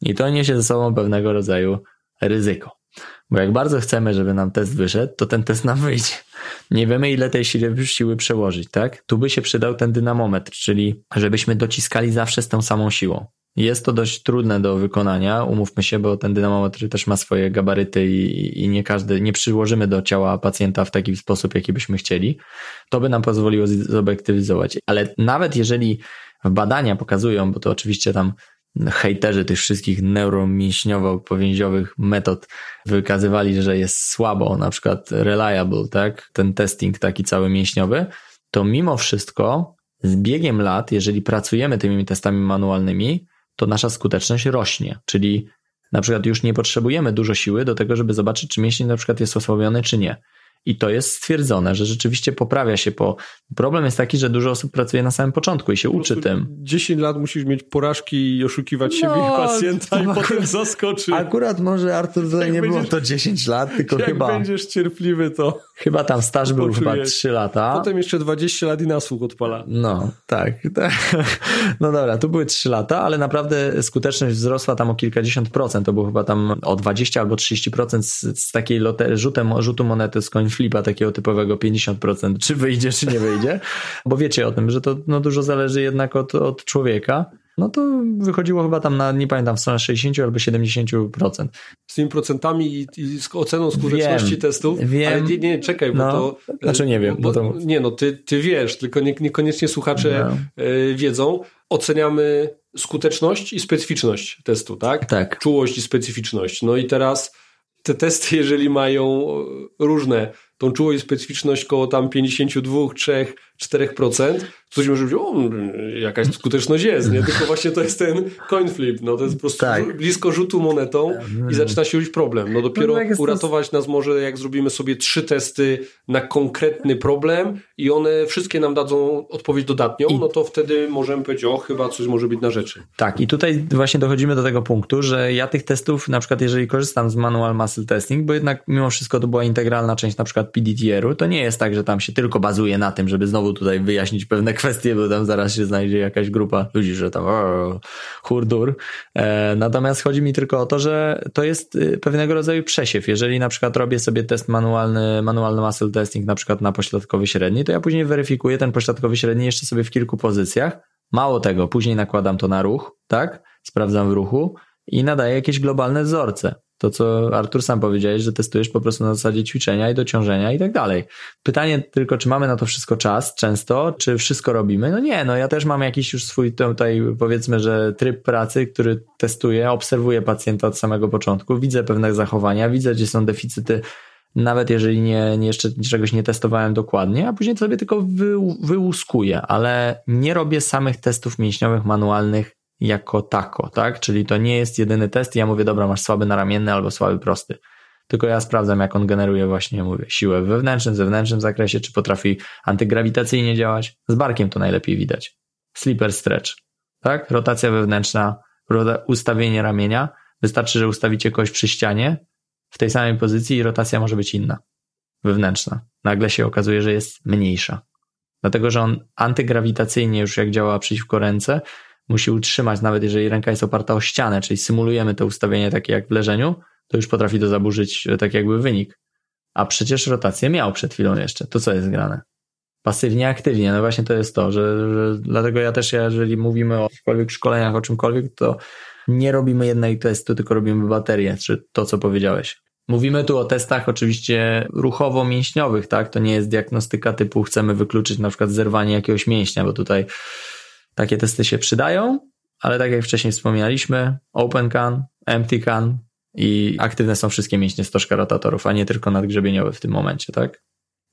I to niesie ze sobą pewnego rodzaju ryzyko. Bo jak bardzo chcemy, żeby nam test wyszedł, to ten test nam wyjdzie. Nie wiemy, ile tej siły, siły przełożyć, tak? Tu by się przydał ten dynamometr, czyli żebyśmy dociskali zawsze z tą samą siłą. Jest to dość trudne do wykonania, umówmy się, bo ten dynamometr też ma swoje gabaryty i, i nie każdy, nie przyłożymy do ciała pacjenta w taki sposób, jaki byśmy chcieli. To by nam pozwoliło zobiektywizować. Ale nawet jeżeli badania pokazują, bo to oczywiście tam hejterzy tych wszystkich neuromięśniowo-powięziowych metod wykazywali, że jest słabo, na przykład reliable, tak, ten testing taki cały mięśniowy, to mimo wszystko z biegiem lat, jeżeli pracujemy tymi testami manualnymi, to nasza skuteczność rośnie, czyli na przykład już nie potrzebujemy dużo siły do tego, żeby zobaczyć, czy mięsień na przykład jest osłabiony, czy nie. I to jest stwierdzone, że rzeczywiście poprawia się po. Problem jest taki, że dużo osób pracuje na samym początku i się uczy tym. 10 lat musisz mieć porażki i oszukiwać no, siebie i pacjenta i potem zaskoczy. Akurat może Artur tutaj jak nie będziesz, było to 10 lat, tylko jak chyba. Jak będziesz cierpliwy, to. Chyba tam staż był chyba 3 lata. Potem jeszcze 20 lat i na słuch odpala. No, tak. No dobra, tu były 3 lata, ale naprawdę skuteczność wzrosła tam o kilkadziesiąt procent. To było chyba tam o 20 albo 30% z, z takiej lote, rzutem, rzutu monety coin flipa takiego typowego 50%, czy wyjdzie, czy nie wyjdzie. Bo wiecie o tym, że to no, dużo zależy jednak od, od człowieka no to wychodziło chyba tam na, nie pamiętam, w stronę 60 albo 70%. Z tymi procentami i, i z oceną skuteczności wiem, testów? Wiem. Ale nie, nie czekaj, bo no, to... Znaczy nie wiem. Bo, to... Nie, no ty, ty wiesz, tylko nie, niekoniecznie słuchacze no. y, wiedzą. Oceniamy skuteczność i specyficzność testu, tak? Tak. Czułość i specyficzność. No i teraz te testy, jeżeli mają różne tą czułość specyficzność koło tam 52, 3, 4%, ktoś może powiedzieć, o, jakaś skuteczność jest, nie? Tylko właśnie to jest ten coin flip, no to jest po prostu tak. blisko rzutu monetą i zaczyna się już problem. No dopiero no, uratować nas może, jak zrobimy sobie trzy testy na konkretny problem i one wszystkie nam dadzą odpowiedź dodatnią, I... no to wtedy możemy powiedzieć, o, chyba coś może być na rzeczy. Tak, i tutaj właśnie dochodzimy do tego punktu, że ja tych testów, na przykład jeżeli korzystam z manual muscle testing, bo jednak mimo wszystko to była integralna część na przykład PDTR-u, to nie jest tak, że tam się tylko bazuje na tym, żeby znowu tutaj wyjaśnić pewne kwestie, bo tam zaraz się znajdzie jakaś grupa ludzi, że tam o, hurdur. E, natomiast chodzi mi tylko o to, że to jest y, pewnego rodzaju przesiew. Jeżeli na przykład robię sobie test manualny, manualny muscle testing na przykład na pośladkowy średni, to ja później weryfikuję ten pośladkowy średni jeszcze sobie w kilku pozycjach. Mało tego, później nakładam to na ruch, tak? Sprawdzam w ruchu i nadaję jakieś globalne wzorce to, co Artur sam powiedziałeś, że testujesz po prostu na zasadzie ćwiczenia i dociążenia i tak dalej. Pytanie tylko, czy mamy na to wszystko czas często, czy wszystko robimy? No nie, no ja też mam jakiś już swój tutaj powiedzmy, że tryb pracy, który testuję, obserwuję pacjenta od samego początku, widzę pewne zachowania, widzę, gdzie są deficyty nawet jeżeli nie, nie jeszcze czegoś nie testowałem dokładnie, a później sobie tylko wy, wyłuskuję, ale nie robię samych testów mięśniowych, manualnych jako tako, tak? Czyli to nie jest jedyny test ja mówię, dobra, masz słaby naramienny albo słaby prosty. Tylko ja sprawdzam, jak on generuje właśnie, mówię, siłę w wewnętrznym, zewnętrznym zakresie, czy potrafi antygrawitacyjnie działać. Z barkiem to najlepiej widać. Sleeper stretch, tak? Rotacja wewnętrzna, ustawienie ramienia. Wystarczy, że ustawicie kogoś przy ścianie w tej samej pozycji i rotacja może być inna. Wewnętrzna. Nagle się okazuje, że jest mniejsza. Dlatego, że on antygrawitacyjnie już jak działa przeciwko ręce, musi utrzymać, nawet jeżeli ręka jest oparta o ścianę, czyli symulujemy to ustawienie takie jak w leżeniu, to już potrafi to zaburzyć e, tak jakby wynik. A przecież rotację miał przed chwilą jeszcze. To co jest grane? Pasywnie, aktywnie. No właśnie to jest to, że, że dlatego ja też, jeżeli mówimy o jakichkolwiek szkoleniach, o czymkolwiek, to nie robimy jednej testu, tylko robimy baterię, czy to, co powiedziałeś. Mówimy tu o testach oczywiście ruchowo-mięśniowych, tak? To nie jest diagnostyka typu chcemy wykluczyć na przykład zerwanie jakiegoś mięśnia, bo tutaj takie testy się przydają, ale tak jak wcześniej wspominaliśmy, open can, empty can i aktywne są wszystkie mięśnie stożka rotatorów, a nie tylko nadgrzebieniowe w tym momencie, tak?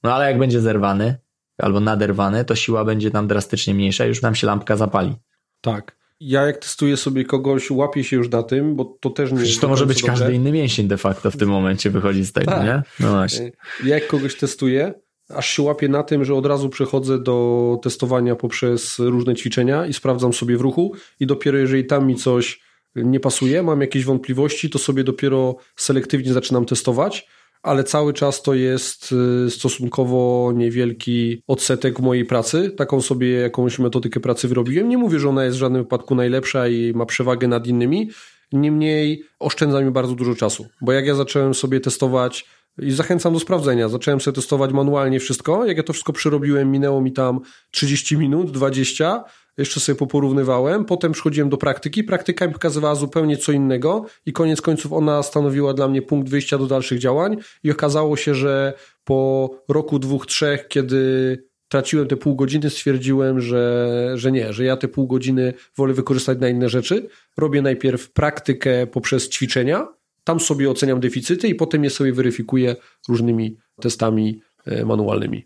No ale jak będzie zerwany albo naderwany, to siła będzie tam drastycznie mniejsza, już nam się lampka zapali. Tak. Ja jak testuję sobie kogoś, łapię się już na tym, bo to też nie Przecież to może być każdy inny mięsień de facto w tym momencie wychodzi z tego, tak. nie? No właśnie. Ja jak kogoś testuję, aż się łapię na tym, że od razu przechodzę do testowania poprzez różne ćwiczenia i sprawdzam sobie w ruchu i dopiero jeżeli tam mi coś nie pasuje, mam jakieś wątpliwości, to sobie dopiero selektywnie zaczynam testować, ale cały czas to jest y, stosunkowo niewielki odsetek mojej pracy. Taką sobie jakąś metodykę pracy wyrobiłem. Nie mówię, że ona jest w żadnym wypadku najlepsza i ma przewagę nad innymi, niemniej oszczędza mi bardzo dużo czasu, bo jak ja zacząłem sobie testować i zachęcam do sprawdzenia. Zacząłem sobie testować manualnie wszystko. Jak ja to wszystko przerobiłem, minęło mi tam 30 minut, 20. Jeszcze sobie poporównywałem. Potem przychodziłem do praktyki. Praktyka mi pokazywała zupełnie co innego i koniec końców ona stanowiła dla mnie punkt wyjścia do dalszych działań. I okazało się, że po roku, dwóch, trzech, kiedy traciłem te pół godziny, stwierdziłem, że, że nie, że ja te pół godziny wolę wykorzystać na inne rzeczy. Robię najpierw praktykę poprzez ćwiczenia, tam sobie oceniam deficyty i potem je sobie weryfikuję różnymi testami e, manualnymi.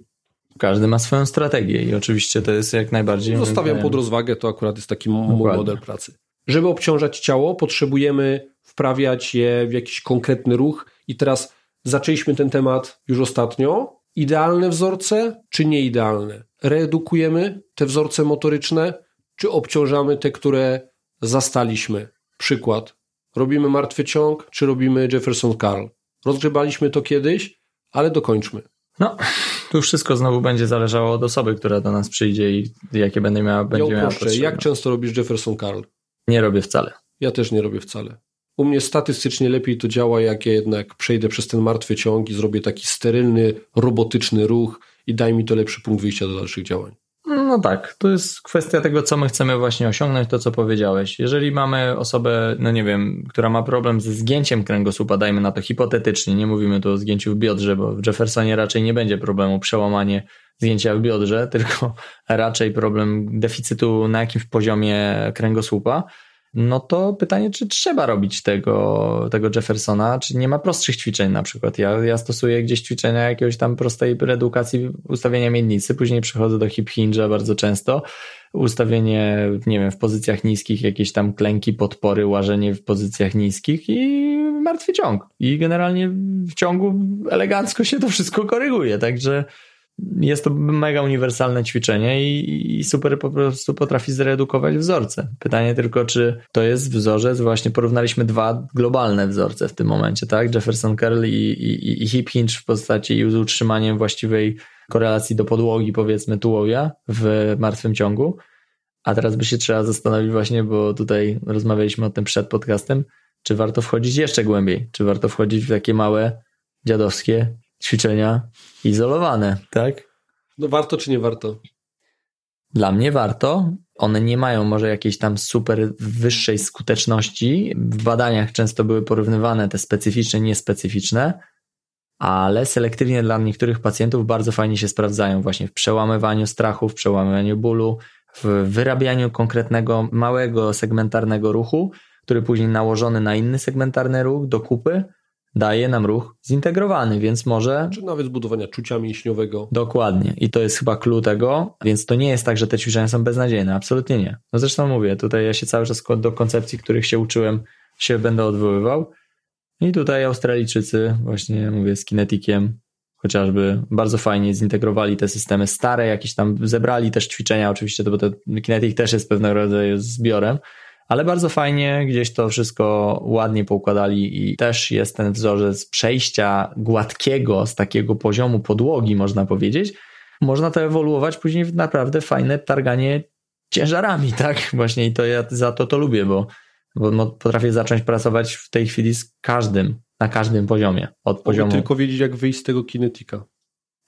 Każdy ma swoją strategię i oczywiście to jest jak najbardziej. Zostawiam pod rozwagę, to akurat jest taki mój model pracy. Żeby obciążać ciało, potrzebujemy wprawiać je w jakiś konkretny ruch i teraz zaczęliśmy ten temat już ostatnio. Idealne wzorce czy nieidealne? Reedukujemy te wzorce motoryczne, czy obciążamy te, które zastaliśmy? Przykład. Robimy martwy ciąg, czy robimy Jefferson Carl? Rozgrzebaliśmy to kiedyś, ale dokończmy. No, tu wszystko znowu będzie zależało od osoby, która do nas przyjdzie i jakie będzie miała, będzie ja miała Jak często robisz Jefferson Carl? Nie robię wcale. Ja też nie robię wcale. U mnie statystycznie lepiej to działa, jak ja jednak przejdę przez ten martwy ciąg i zrobię taki sterylny, robotyczny ruch i daj mi to lepszy punkt wyjścia do dalszych działań. No tak, to jest kwestia tego, co my chcemy właśnie osiągnąć, to co powiedziałeś. Jeżeli mamy osobę, no nie wiem, która ma problem ze zgięciem kręgosłupa, dajmy na to hipotetycznie, nie mówimy tu o zgięciu w biodrze, bo w Jeffersonie raczej nie będzie problemu przełamanie zgięcia w biodrze, tylko raczej problem deficytu na jakimś poziomie kręgosłupa no to pytanie, czy trzeba robić tego, tego Jeffersona, czy nie ma prostszych ćwiczeń na przykład. Ja, ja stosuję gdzieś ćwiczenia jakiegoś tam prostej reedukacji ustawienia miednicy, później przechodzę do hip hinge'a bardzo często, ustawienie, nie wiem, w pozycjach niskich, jakieś tam klęki, podpory, łażenie w pozycjach niskich i martwy ciąg. I generalnie w ciągu elegancko się to wszystko koryguje, także jest to mega uniwersalne ćwiczenie i, i, super po prostu potrafi zredukować wzorce. Pytanie tylko, czy to jest wzorzec, właśnie porównaliśmy dwa globalne wzorce w tym momencie, tak? Jefferson Curl i, i, i hip hinge w postaci z utrzymaniem właściwej korelacji do podłogi, powiedzmy tułowia w martwym ciągu. A teraz by się trzeba zastanowić właśnie, bo tutaj rozmawialiśmy o tym przed podcastem, czy warto wchodzić jeszcze głębiej, czy warto wchodzić w takie małe dziadowskie ćwiczenia izolowane, tak? No warto czy nie warto? Dla mnie warto. One nie mają może jakiejś tam super wyższej skuteczności. W badaniach często były porównywane te specyficzne, niespecyficzne, ale selektywnie dla niektórych pacjentów bardzo fajnie się sprawdzają właśnie w przełamywaniu strachu, w przełamywaniu bólu, w wyrabianiu konkretnego, małego, segmentarnego ruchu, który później nałożony na inny segmentarny ruch do kupy daje nam ruch zintegrowany, więc może. Czy nawet zbudowania czucia mięśniowego. Dokładnie. I to jest chyba clue tego, więc to nie jest tak, że te ćwiczenia są beznadziejne. Absolutnie nie. No zresztą mówię, tutaj ja się cały czas do koncepcji, których się uczyłem, się będę odwoływał. I tutaj Australijczycy, właśnie mówię, z kinetikiem, chociażby bardzo fajnie zintegrowali te systemy stare, jakieś tam zebrali też ćwiczenia, oczywiście, to bo to Kinetic też jest pewnego rodzaju zbiorem, ale bardzo fajnie gdzieś to wszystko ładnie poukładali i też jest ten wzorzec przejścia gładkiego z takiego poziomu podłogi, można powiedzieć, można to ewoluować później w naprawdę fajne targanie ciężarami, tak? Właśnie i to ja za to to lubię, bo, bo potrafię zacząć pracować w tej chwili z każdym, na każdym poziomie. Od poziomu. tylko wiedzieć, jak wyjść z tego kinetika.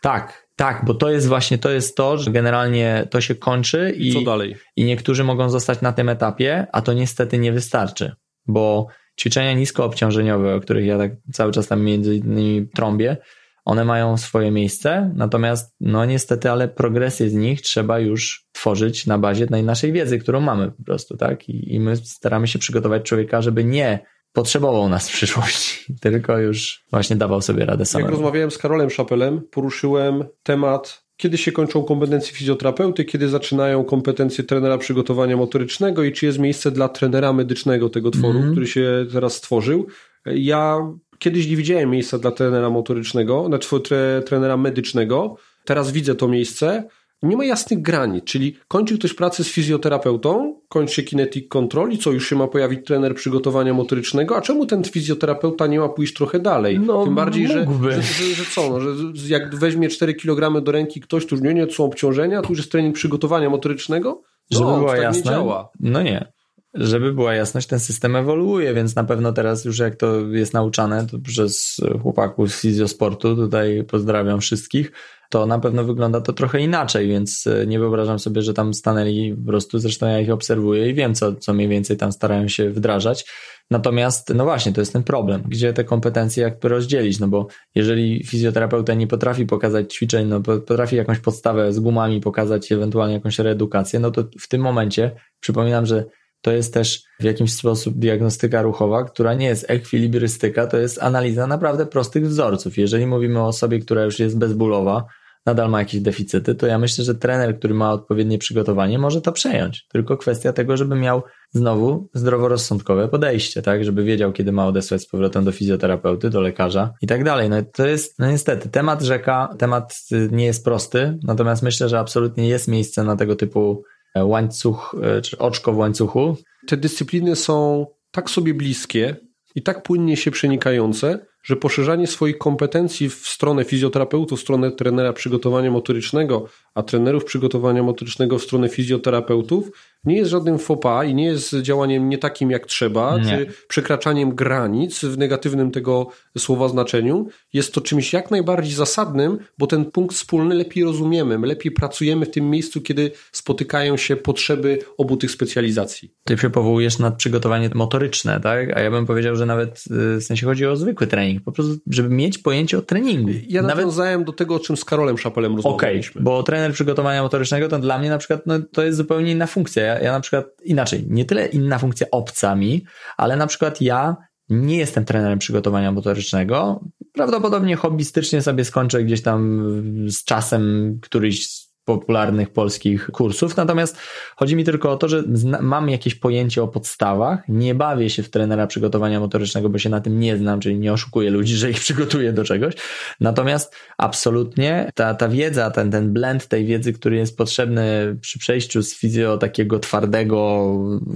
Tak, tak, bo to jest właśnie to jest to, że generalnie to się kończy i, Co dalej? i niektórzy mogą zostać na tym etapie, a to niestety nie wystarczy, bo ćwiczenia niskoobciążeniowe, o których ja tak cały czas tam między innymi trąbię, one mają swoje miejsce, natomiast no niestety, ale progresję z nich trzeba już tworzyć na bazie tej naszej wiedzy, którą mamy po prostu, tak? I, i my staramy się przygotować człowieka, żeby nie potrzebował nas w przyszłości, tylko już właśnie dawał sobie radę sam. Jak rozmawiałem z Karolem Szapelem, poruszyłem temat kiedy się kończą kompetencje fizjoterapeuty, kiedy zaczynają kompetencje trenera przygotowania motorycznego i czy jest miejsce dla trenera medycznego tego tworu, mm który się teraz stworzył. Ja kiedyś nie widziałem miejsca dla trenera motorycznego, znaczy tre, trenera medycznego. Teraz widzę to miejsce. Nie ma jasnych granic, czyli kończy ktoś pracę z fizjoterapeutą, kończy się kinetic control i co, już się ma pojawić trener przygotowania motorycznego, a czemu ten fizjoterapeuta nie ma pójść trochę dalej? No, Tym bardziej, że, że, że, że, co, no, że jak weźmie 4 kg do ręki ktoś, to już nie, nie, to są obciążenia, tu już jest trening przygotowania motorycznego? No, Żeby była tak jasne, nie działa. No nie żeby była jasność, ten system ewoluuje, więc na pewno teraz już jak to jest nauczane to przez chłopaków z fizjosportu, tutaj pozdrawiam wszystkich, to na pewno wygląda to trochę inaczej, więc e, nie wyobrażam sobie, że tam stanęli po prostu, zresztą ja ich obserwuję i wiem, co, co mniej więcej tam starają się wdrażać. Natomiast, no właśnie, to jest ten problem, gdzie te kompetencje jakby rozdzielić, no bo jeżeli fizjoterapeuta nie potrafi pokazać ćwiczeń, no potrafi jakąś podstawę z gumami pokazać, ewentualnie jakąś reedukację, no to w tym momencie przypominam, że to jest też w jakimś sposób diagnostyka ruchowa, która nie jest ekwilibrystyka, to jest analiza naprawdę prostych wzorców. Jeżeli mówimy o osobie, która już jest bezbólowa, nadal ma jakieś deficyty, to ja myślę, że trener, który ma odpowiednie przygotowanie, może to przejąć. Tylko kwestia tego, żeby miał znowu zdroworozsądkowe podejście, tak, żeby wiedział, kiedy ma odesłać z powrotem do fizjoterapeuty, do lekarza i tak dalej. No to jest, no niestety, temat rzeka, temat y, nie jest prosty, natomiast myślę, że absolutnie jest miejsce na tego typu łańcuch, e, czy oczko w łańcuchu. Te dyscypliny są tak sobie bliskie i tak płynnie się przenikające, że poszerzanie swoich kompetencji w stronę fizjoterapeutów, w stronę trenera przygotowania motorycznego, a trenerów przygotowania motorycznego w stronę fizjoterapeutów nie jest żadnym fopa i nie jest działaniem nie takim jak trzeba, nie. czy przekraczaniem granic w negatywnym tego słowa znaczeniu. Jest to czymś jak najbardziej zasadnym, bo ten punkt wspólny lepiej rozumiemy, my lepiej pracujemy w tym miejscu, kiedy spotykają się potrzeby obu tych specjalizacji. Ty się powołujesz na przygotowanie motoryczne, tak? A ja bym powiedział, że nawet y, w sensie chodzi o zwykły trening, po prostu, żeby mieć pojęcie o treningu. Ja nawet... nawiązałem do tego, o czym z Karolem Szapelem rozmawialiśmy. Okej, okay, bo trener przygotowania motorycznego to dla mnie na przykład no, to jest zupełnie inna funkcja. Ja, ja na przykład inaczej, nie tyle inna funkcja obca mi, ale na przykład ja nie jestem trenerem przygotowania motorycznego. Prawdopodobnie hobbystycznie sobie skończę gdzieś tam z czasem któryś popularnych polskich kursów. Natomiast chodzi mi tylko o to, że mam jakieś pojęcie o podstawach, nie bawię się w trenera przygotowania motorycznego, bo się na tym nie znam, czyli nie oszukuję ludzi, że ich przygotuję do czegoś. Natomiast absolutnie ta, ta wiedza, ten, ten blend tej wiedzy, który jest potrzebny przy przejściu z fizjo takiego twardego,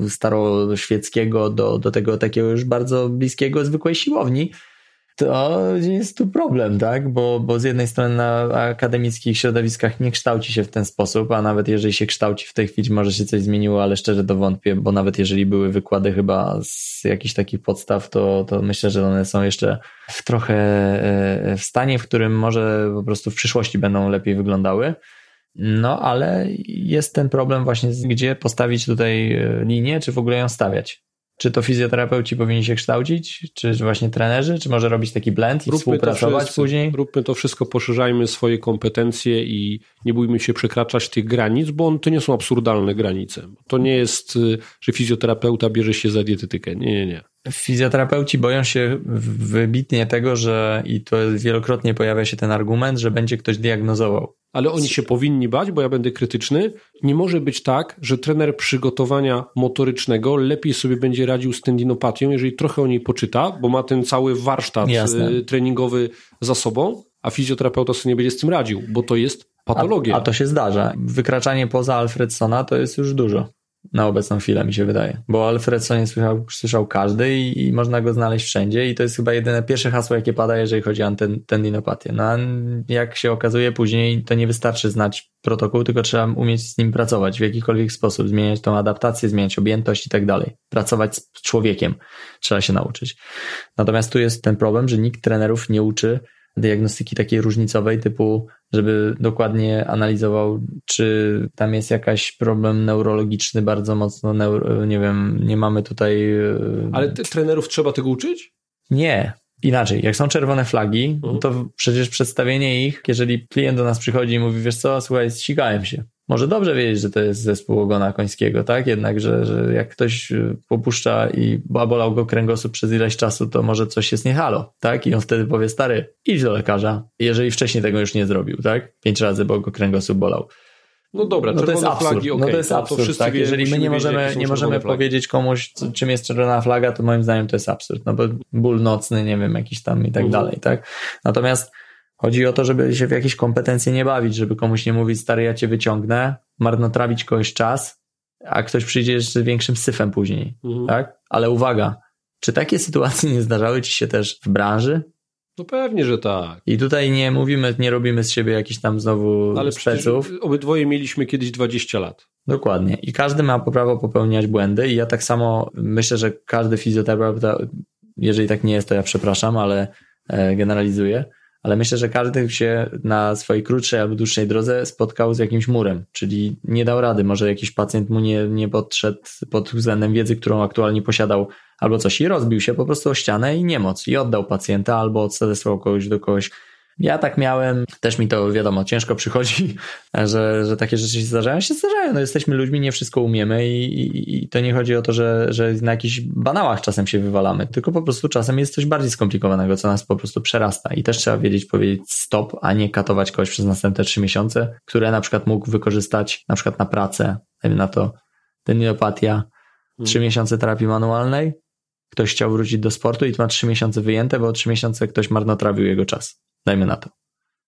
staroświeckiego do, do tego takiego już bardzo bliskiego zwykłej siłowni, to jest tu problem, tak? Bo, bo z jednej strony na akademickich środowiskach nie kształci się w ten sposób, a nawet jeżeli się kształci w tej chwili, może się coś zmieniło, ale szczerze to wątpię, bo nawet jeżeli były wykłady chyba z jakichś takich podstaw, to, to myślę, że one są jeszcze w trochę e, w stanie, w którym może po prostu w przyszłości będą lepiej wyglądały. No, ale jest ten problem właśnie, gdzie postawić tutaj e, linię, czy w ogóle ją stawiać. Czy to fizjoterapeuci powinni się kształcić, czy właśnie trenerzy, czy może robić taki blend i róbmy współpracować później? Róbmy to wszystko, poszerzajmy swoje kompetencje i nie bójmy się przekraczać tych granic, bo to nie są absurdalne granice. To nie jest, y, że fizjoterapeuta bierze się za dietetykę. Nie, nie, nie. Fizjoterapeuci boją się wybitnie tego, że i to wielokrotnie pojawia się ten argument, że będzie ktoś diagnozował. Ale oni się powinni bać, bo ja będę krytyczny. Nie może być tak, że trener przygotowania motorycznego lepiej sobie będzie radził z tendinopatią, jeżeli trochę o niej poczyta, bo ma ten cały warsztat Jasne. Y, treningowy za sobą, a fizjoterapeuta sobie nie będzie z tym radził, bo to jest patologia. A, a to się zdarza. Wykraczanie poza Alfredsona to jest już dużo. Na obecną chwilę, mi się wydaje. Bo Alfredsonie słyszał, słyszał każdy i, i, można go znaleźć wszędzie i to jest chyba jedyne pierwsze hasło, jakie pada, jeżeli chodzi o tendinopatię. No a jak się okazuje później, to nie wystarczy znać protokół, tylko trzeba umieć z nim pracować w jakikolwiek sposób, zmieniać tą adaptację, zmieniać objętość i tak dalej. Pracować z człowiekiem trzeba się nauczyć. Natomiast tu jest ten problem, że nikt trenerów nie uczy diagnostyki takiej różnicowej, typu, żeby dokładnie analizował, czy tam jest jakiś problem neurologiczny bardzo mocno, neuro, nie wiem, nie mamy tutaj. E, Ale trenerów trzeba tego uczyć? Nie. Inaczej, jak są czerwone flagi, mhm. to przecież przedstawienie ich, jeżeli klient do nas przychodzi i mówi, wiesz co, słuchaj, ścigałem się może dobrze wiedzieć, że to jest zespół ogona końskiego, tak? Jednak, że, że jak ktoś y, popuszcza i bolał go kręgosłup przez ileś czasu, to może coś jest nie halo, tak? I on wtedy powie, stary, idź do lekarza, jeżeli wcześniej tego już nie zrobił, tak? Pięć razy, bo go kręgosłup bolał. No dobra, no to jest absurd. Flagi, okay, no to jest absurd, to tak? Wie, jeżeli my nie możemy, nie możemy powiedzieć komuś, czym jest czerwona flaga, to moim zdaniem to jest absurd, no bo ból nocny, nie wiem, jakiś tam i tak mhm. dalej, tak? Natomiast Chodzi o to, żeby się w jakieś kompetencje nie bawić, żeby komuś nie mówić, stary, ja cię wyciągnę, marnotrawić kogoś czas, a ktoś przyjdzie jeszcze z większym syfem później, mhm. tak? Ale uwaga, czy takie sytuacje nie zdarzały ci się też w branży? No pewnie, że tak. I tutaj nie mówimy, nie robimy z siebie jakichś tam znowu Ale speców. obydwoje mieliśmy kiedyś 20 lat. Dokładnie. I każdy ma prawo popełniać błędy i ja tak samo myślę, że każdy fizjoterapeuta, jeżeli tak nie jest, to ja przepraszam, ale e, generalizuję, ale myślę, że każdy się na swojej krótszej albo dłuższej drodze spotkał z jakimś murem, czyli nie dał rady, może jakiś pacjent mu nie, nie podszedł pod względem wiedzy, którą aktualnie posiadał, albo coś i rozbił się po prostu o ścianę i niemoc i oddał pacjenta, albo odesłał kogoś do kogoś, ja tak miałem, też mi to wiadomo, ciężko przychodzi, że, że takie rzeczy się zdarzają. Się zdarzają, no jesteśmy ludźmi, nie wszystko umiemy i, i, i, to nie chodzi o to, że, że na jakichś banałach czasem się wywalamy, tylko po prostu czasem jest coś bardziej skomplikowanego, co nas po prostu przerasta i też trzeba wiedzieć powiedzieć stop, a nie katować kogoś przez następne trzy miesiące, które na przykład mógł wykorzystać na przykład na pracę, na to teniopatia, trzy hmm. miesiące terapii manualnej, ktoś chciał wrócić do sportu i to ma trzy miesiące wyjęte, bo trzy miesiące ktoś marnotrawił jego czas. Dajmy na to.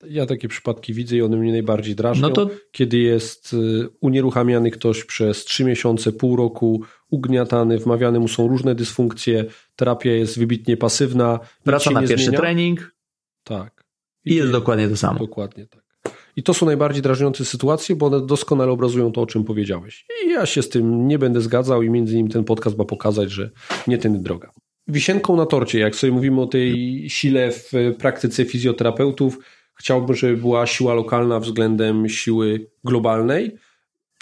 Ja takie przypadki widzę i one mnie najbardziej drażnią. No to... Kiedy jest y, unieruchamiany ktoś przez trzy miesiące, pół roku, ugniatany, wmawiane mu są różne dysfunkcje, terapia jest wybitnie pasywna. Wraca na pierwszy zmienia. trening. Tak. I, I jest dokładnie to samo. Dokładnie tak. I to są najbardziej drażniące sytuacje, bo one doskonale obrazują to, o czym powiedziałeś. I ja się z tym nie będę zgadzał i między innymi ten podcast ma pokazać, że nie tędy droga wisienką na torcie, jak sobie mówimy o tej sile w praktyce fizjoterapeutów, chciałbym, żeby była siła lokalna względem siły globalnej.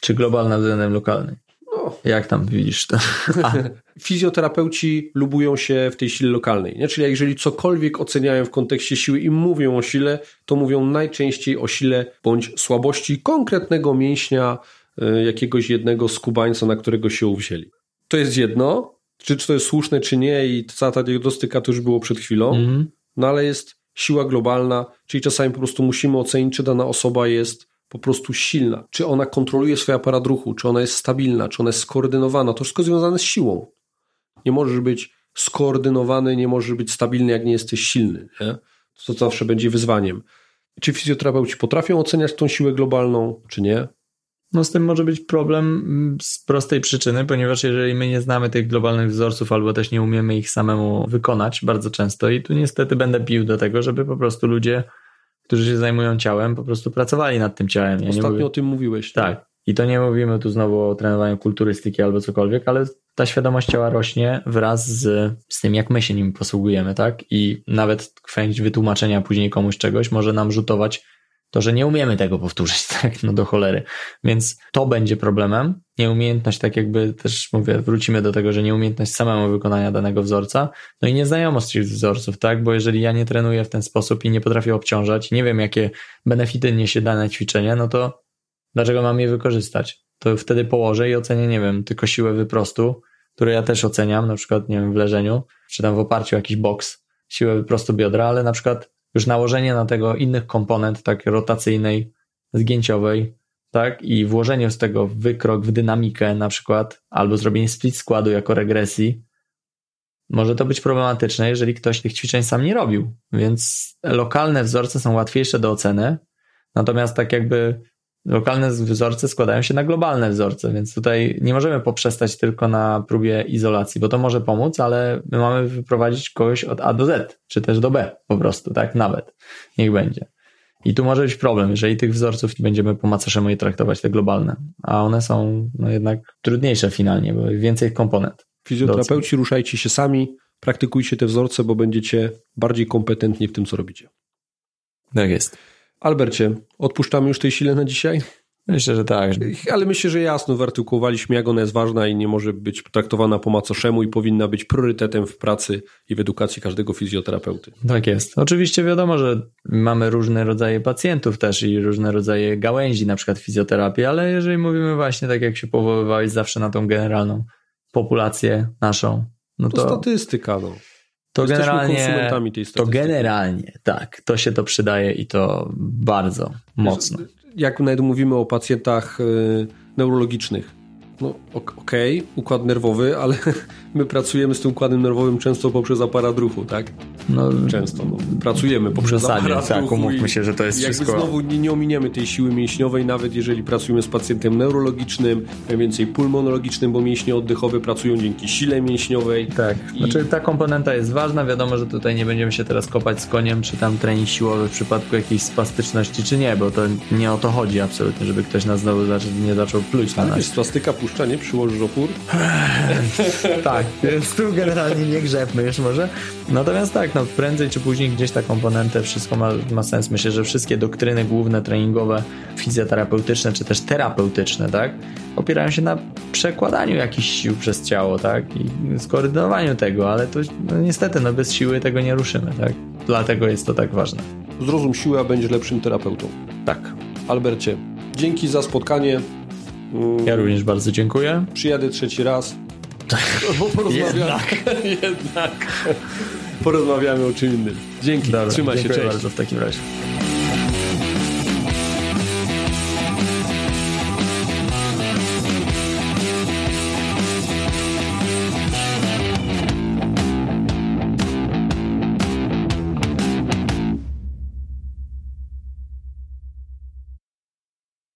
Czy globalna względem lokalnej? No. Jak tam widzisz to? Fizjoterapeuci lubują się w tej sile lokalnej. Nie? Czyli jeżeli cokolwiek oceniają w kontekście siły i mówią o sile, to mówią najczęściej o sile bądź słabości konkretnego mięśnia, y, jakiegoś jednego skubańca, na którego się uwzięli. To jest jedno, czy, czy to jest słuszne, czy nie, i cała ta diagnostyka to już było przed chwilą, mm. no ale jest siła globalna, czyli czasami po prostu musimy ocenić, czy dana osoba jest po prostu silna, czy ona kontroluje swój aparat ruchu, czy ona jest stabilna, czy ona jest skoordynowana. To wszystko związane z siłą. Nie możesz być skoordynowany, nie możesz być stabilny, jak nie jesteś silny. Nie? To zawsze będzie wyzwaniem. Czy fizjoterapeuci potrafią oceniać tą siłę globalną, czy nie? No z tym może być problem mm, z prostej przyczyny, ponieważ jeżeli my nie znamy tych globalnych wzorców albo też nie umiemy ich samemu wykonać bardzo często i tu niestety będę pił do tego, żeby po prostu ludzie, którzy się zajmują ciałem, po prostu pracowali nad tym ciałem. Ja Ostatnio mówię... o tym mówiłeś. Tak? tak. I to nie mówimy tu znowu o trenowaniu kulturystyki albo cokolwiek, ale ta świadomość ciała rośnie wraz z, z tym, jak my się nim posługujemy, tak? I nawet chęć wytłumaczenia później komuś czegoś może nam rzutować to, że nie umiemy tego powtórzyć, tak, no do cholery. Więc to będzie problemem. Nieumiejętność, tak jakby też mówię, wrócimy do tego, że nieumiejętność samemu wykonania danego wzorca, no i nieznajomość tych wzorców, tak, bo jeżeli ja nie trenuję w ten sposób i nie potrafię obciążać, nie wiem, jakie benefity niesie dane ćwiczenie, no to dlaczego mam je wykorzystać? To wtedy położę i ocenię, nie wiem, tylko siłę wyprostu, które ja też oceniam, na przykład, nie wiem, w leżeniu, czy tam w oparciu o jakiś boks, siłę wyprostu biodra, ale na przykład już nałożenie na tego innych komponent, tak rotacyjnej, zgięciowej, tak, i włożenie z tego wykrok w dynamikę na przykład, albo zrobienie split składu jako regresji, może to być problematyczne, jeżeli ktoś tych ćwiczeń sam nie robił. Więc lokalne wzorce są łatwiejsze do oceny, natomiast tak jakby lokalne wzorce składają się na globalne wzorce, więc tutaj nie możemy poprzestać tylko na próbie izolacji, bo to może pomóc, ale my mamy wyprowadzić kogoś od A do Z, czy też do B po prostu, tak? Nawet. Niech będzie. I tu może być problem, jeżeli tych wzorców nie będziemy po macoszemu je traktować, te globalne, a one są no jednak trudniejsze finalnie, bo więcej komponent. Fizjoterapeuci, ruszajcie się sami, praktykujcie te wzorce, bo będziecie bardziej kompetentni w tym, co robicie. Tak jest. Albercie, odpuszczamy już tej sile na dzisiaj? Myślę, że tak. Ale myślę, że jasno wyartykułowaliśmy, jak ona jest ważna i nie może być traktowana po macoszemu i powinna być priorytetem w pracy i w edukacji każdego fizjoterapeuty. Tak jest. Oczywiście wiadomo, że mamy różne rodzaje pacjentów też i różne rodzaje gałęzi, na przykład fizjoterapii, ale jeżeli mówimy właśnie tak, jak się powoływałeś zawsze na tą generalną populację naszą, no to... to statystyka, no. To generalnie, to generalnie, tak, to się to przydaje i to bardzo mocno. Jak nawet mówimy o pacjentach y, neurologicznych, no okej, okay, układ nerwowy, ale my pracujemy z tym układem nerwowym często poprzez aparat ruchu, tak? No, często. No, pracujemy poprzez zasadzie, aparat tak, ruchu. umówmy się, że to jest jakby wszystko... znowu nie, nie ominiemy tej siły mięśniowej, nawet jeżeli pracujemy z pacjentem neurologicznym, najwięcej pulmonologicznym, bo mięśnie oddechowe pracują dzięki sile mięśniowej. Tak, I... znaczy ta komponenta jest ważna, wiadomo, że tutaj nie będziemy się teraz kopać z koniem, czy tam trening siłowy w przypadku jakiejś spastyczności, czy nie, bo to nie o to chodzi absolutnie, żeby ktoś nas znowu nie zaczął pluć na nas. plastyka puszcza, nie? Przyłożysz opór? tak, więc tu generalnie nie grzebmy już może. Natomiast tak, no prędzej czy później gdzieś ta komponentę, wszystko ma, ma sens. Myślę, że wszystkie doktryny główne treningowe, fizjoterapeutyczne czy też terapeutyczne, tak, opierają się na przekładaniu jakichś sił przez ciało, tak, i skoordynowaniu tego, ale to no, niestety, no bez siły tego nie ruszymy, tak. Dlatego jest to tak ważne. Zrozum siłę, a będziesz lepszym terapeutą. Tak. Albercie, dzięki za spotkanie. Ja również bardzo dziękuję. Przyjadę trzeci raz. Bo porozmawiamy. Jednak. Jednak. Porozmawiamy o czym innym. Dzięki. Dobra, Trzymaj się. Cześć. bardzo w takim razie.